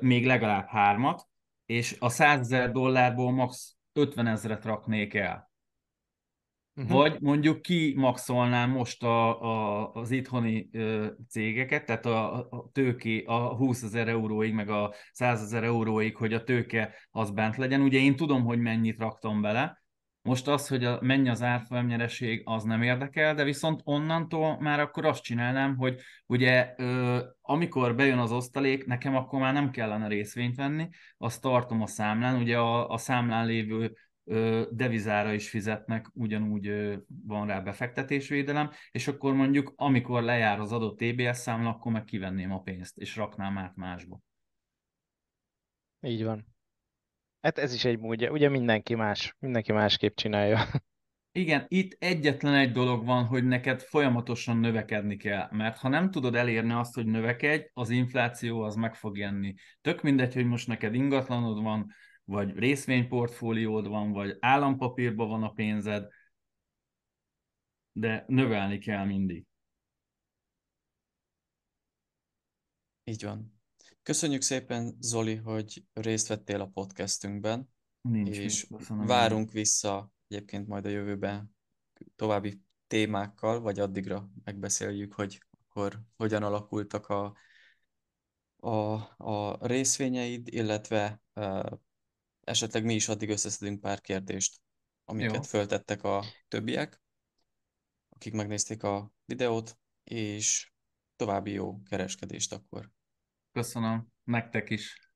még legalább hármat, és a 100 ezer dollárból max 50 ezeret raknék el. Uh-huh. Vagy mondjuk kimaxolnám most a, a, az itthoni ö, cégeket, tehát a, a tőké a 20 ezer euróig, meg a 100 ezer euróig, hogy a tőke az bent legyen. Ugye én tudom, hogy mennyit raktam bele, most az, hogy a, mennyi az árfolyamnyereség, az nem érdekel, de viszont onnantól már akkor azt csinálnám, hogy ugye ö, amikor bejön az osztalék, nekem akkor már nem kellene részvényt venni, azt tartom a számlán, ugye a, a számlán lévő devizára is fizetnek, ugyanúgy van rá befektetésvédelem, és akkor mondjuk, amikor lejár az adott TBS számla, akkor meg kivenném a pénzt, és raknám át másba. Így van. Hát ez is egy módja, ugye mindenki más, mindenki másképp csinálja. Igen, itt egyetlen egy dolog van, hogy neked folyamatosan növekedni kell, mert ha nem tudod elérni azt, hogy növekedj, az infláció az meg fog jenni. Tök mindegy, hogy most neked ingatlanod van, vagy részvényportfóliód van, vagy állampapírban van a pénzed, de növelni kell mindig. Így van. Köszönjük szépen, Zoli, hogy részt vettél a podcastünkben, Nincs és várunk el. vissza egyébként majd a jövőben további témákkal, vagy addigra megbeszéljük, hogy akkor hogyan alakultak a, a, a részvényeid, illetve esetleg mi is addig összeszedünk pár kérdést, amiket Jó. föltettek a többiek, akik megnézték a videót, és további jó kereskedést akkor. Köszönöm, nektek is.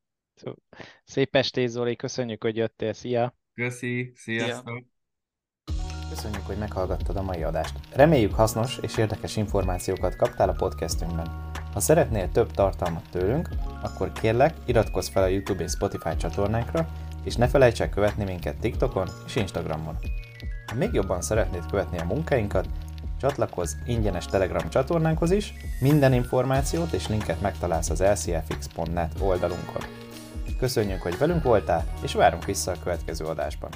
Szép estét, Zoli, köszönjük, hogy jöttél, szia! Köszi, sziasztok! Szia. Köszönjük, hogy meghallgattad a mai adást. Reméljük hasznos és érdekes információkat kaptál a podcastünkben. Ha szeretnél több tartalmat tőlünk, akkor kérlek, iratkozz fel a YouTube és Spotify csatornánkra, és ne felejts el követni minket TikTokon és Instagramon. Ha még jobban szeretnéd követni a munkáinkat, csatlakozz ingyenes Telegram csatornánkhoz is, minden információt és linket megtalálsz az lcfx.net oldalunkon. Köszönjük, hogy velünk voltál, és várunk vissza a következő adásban.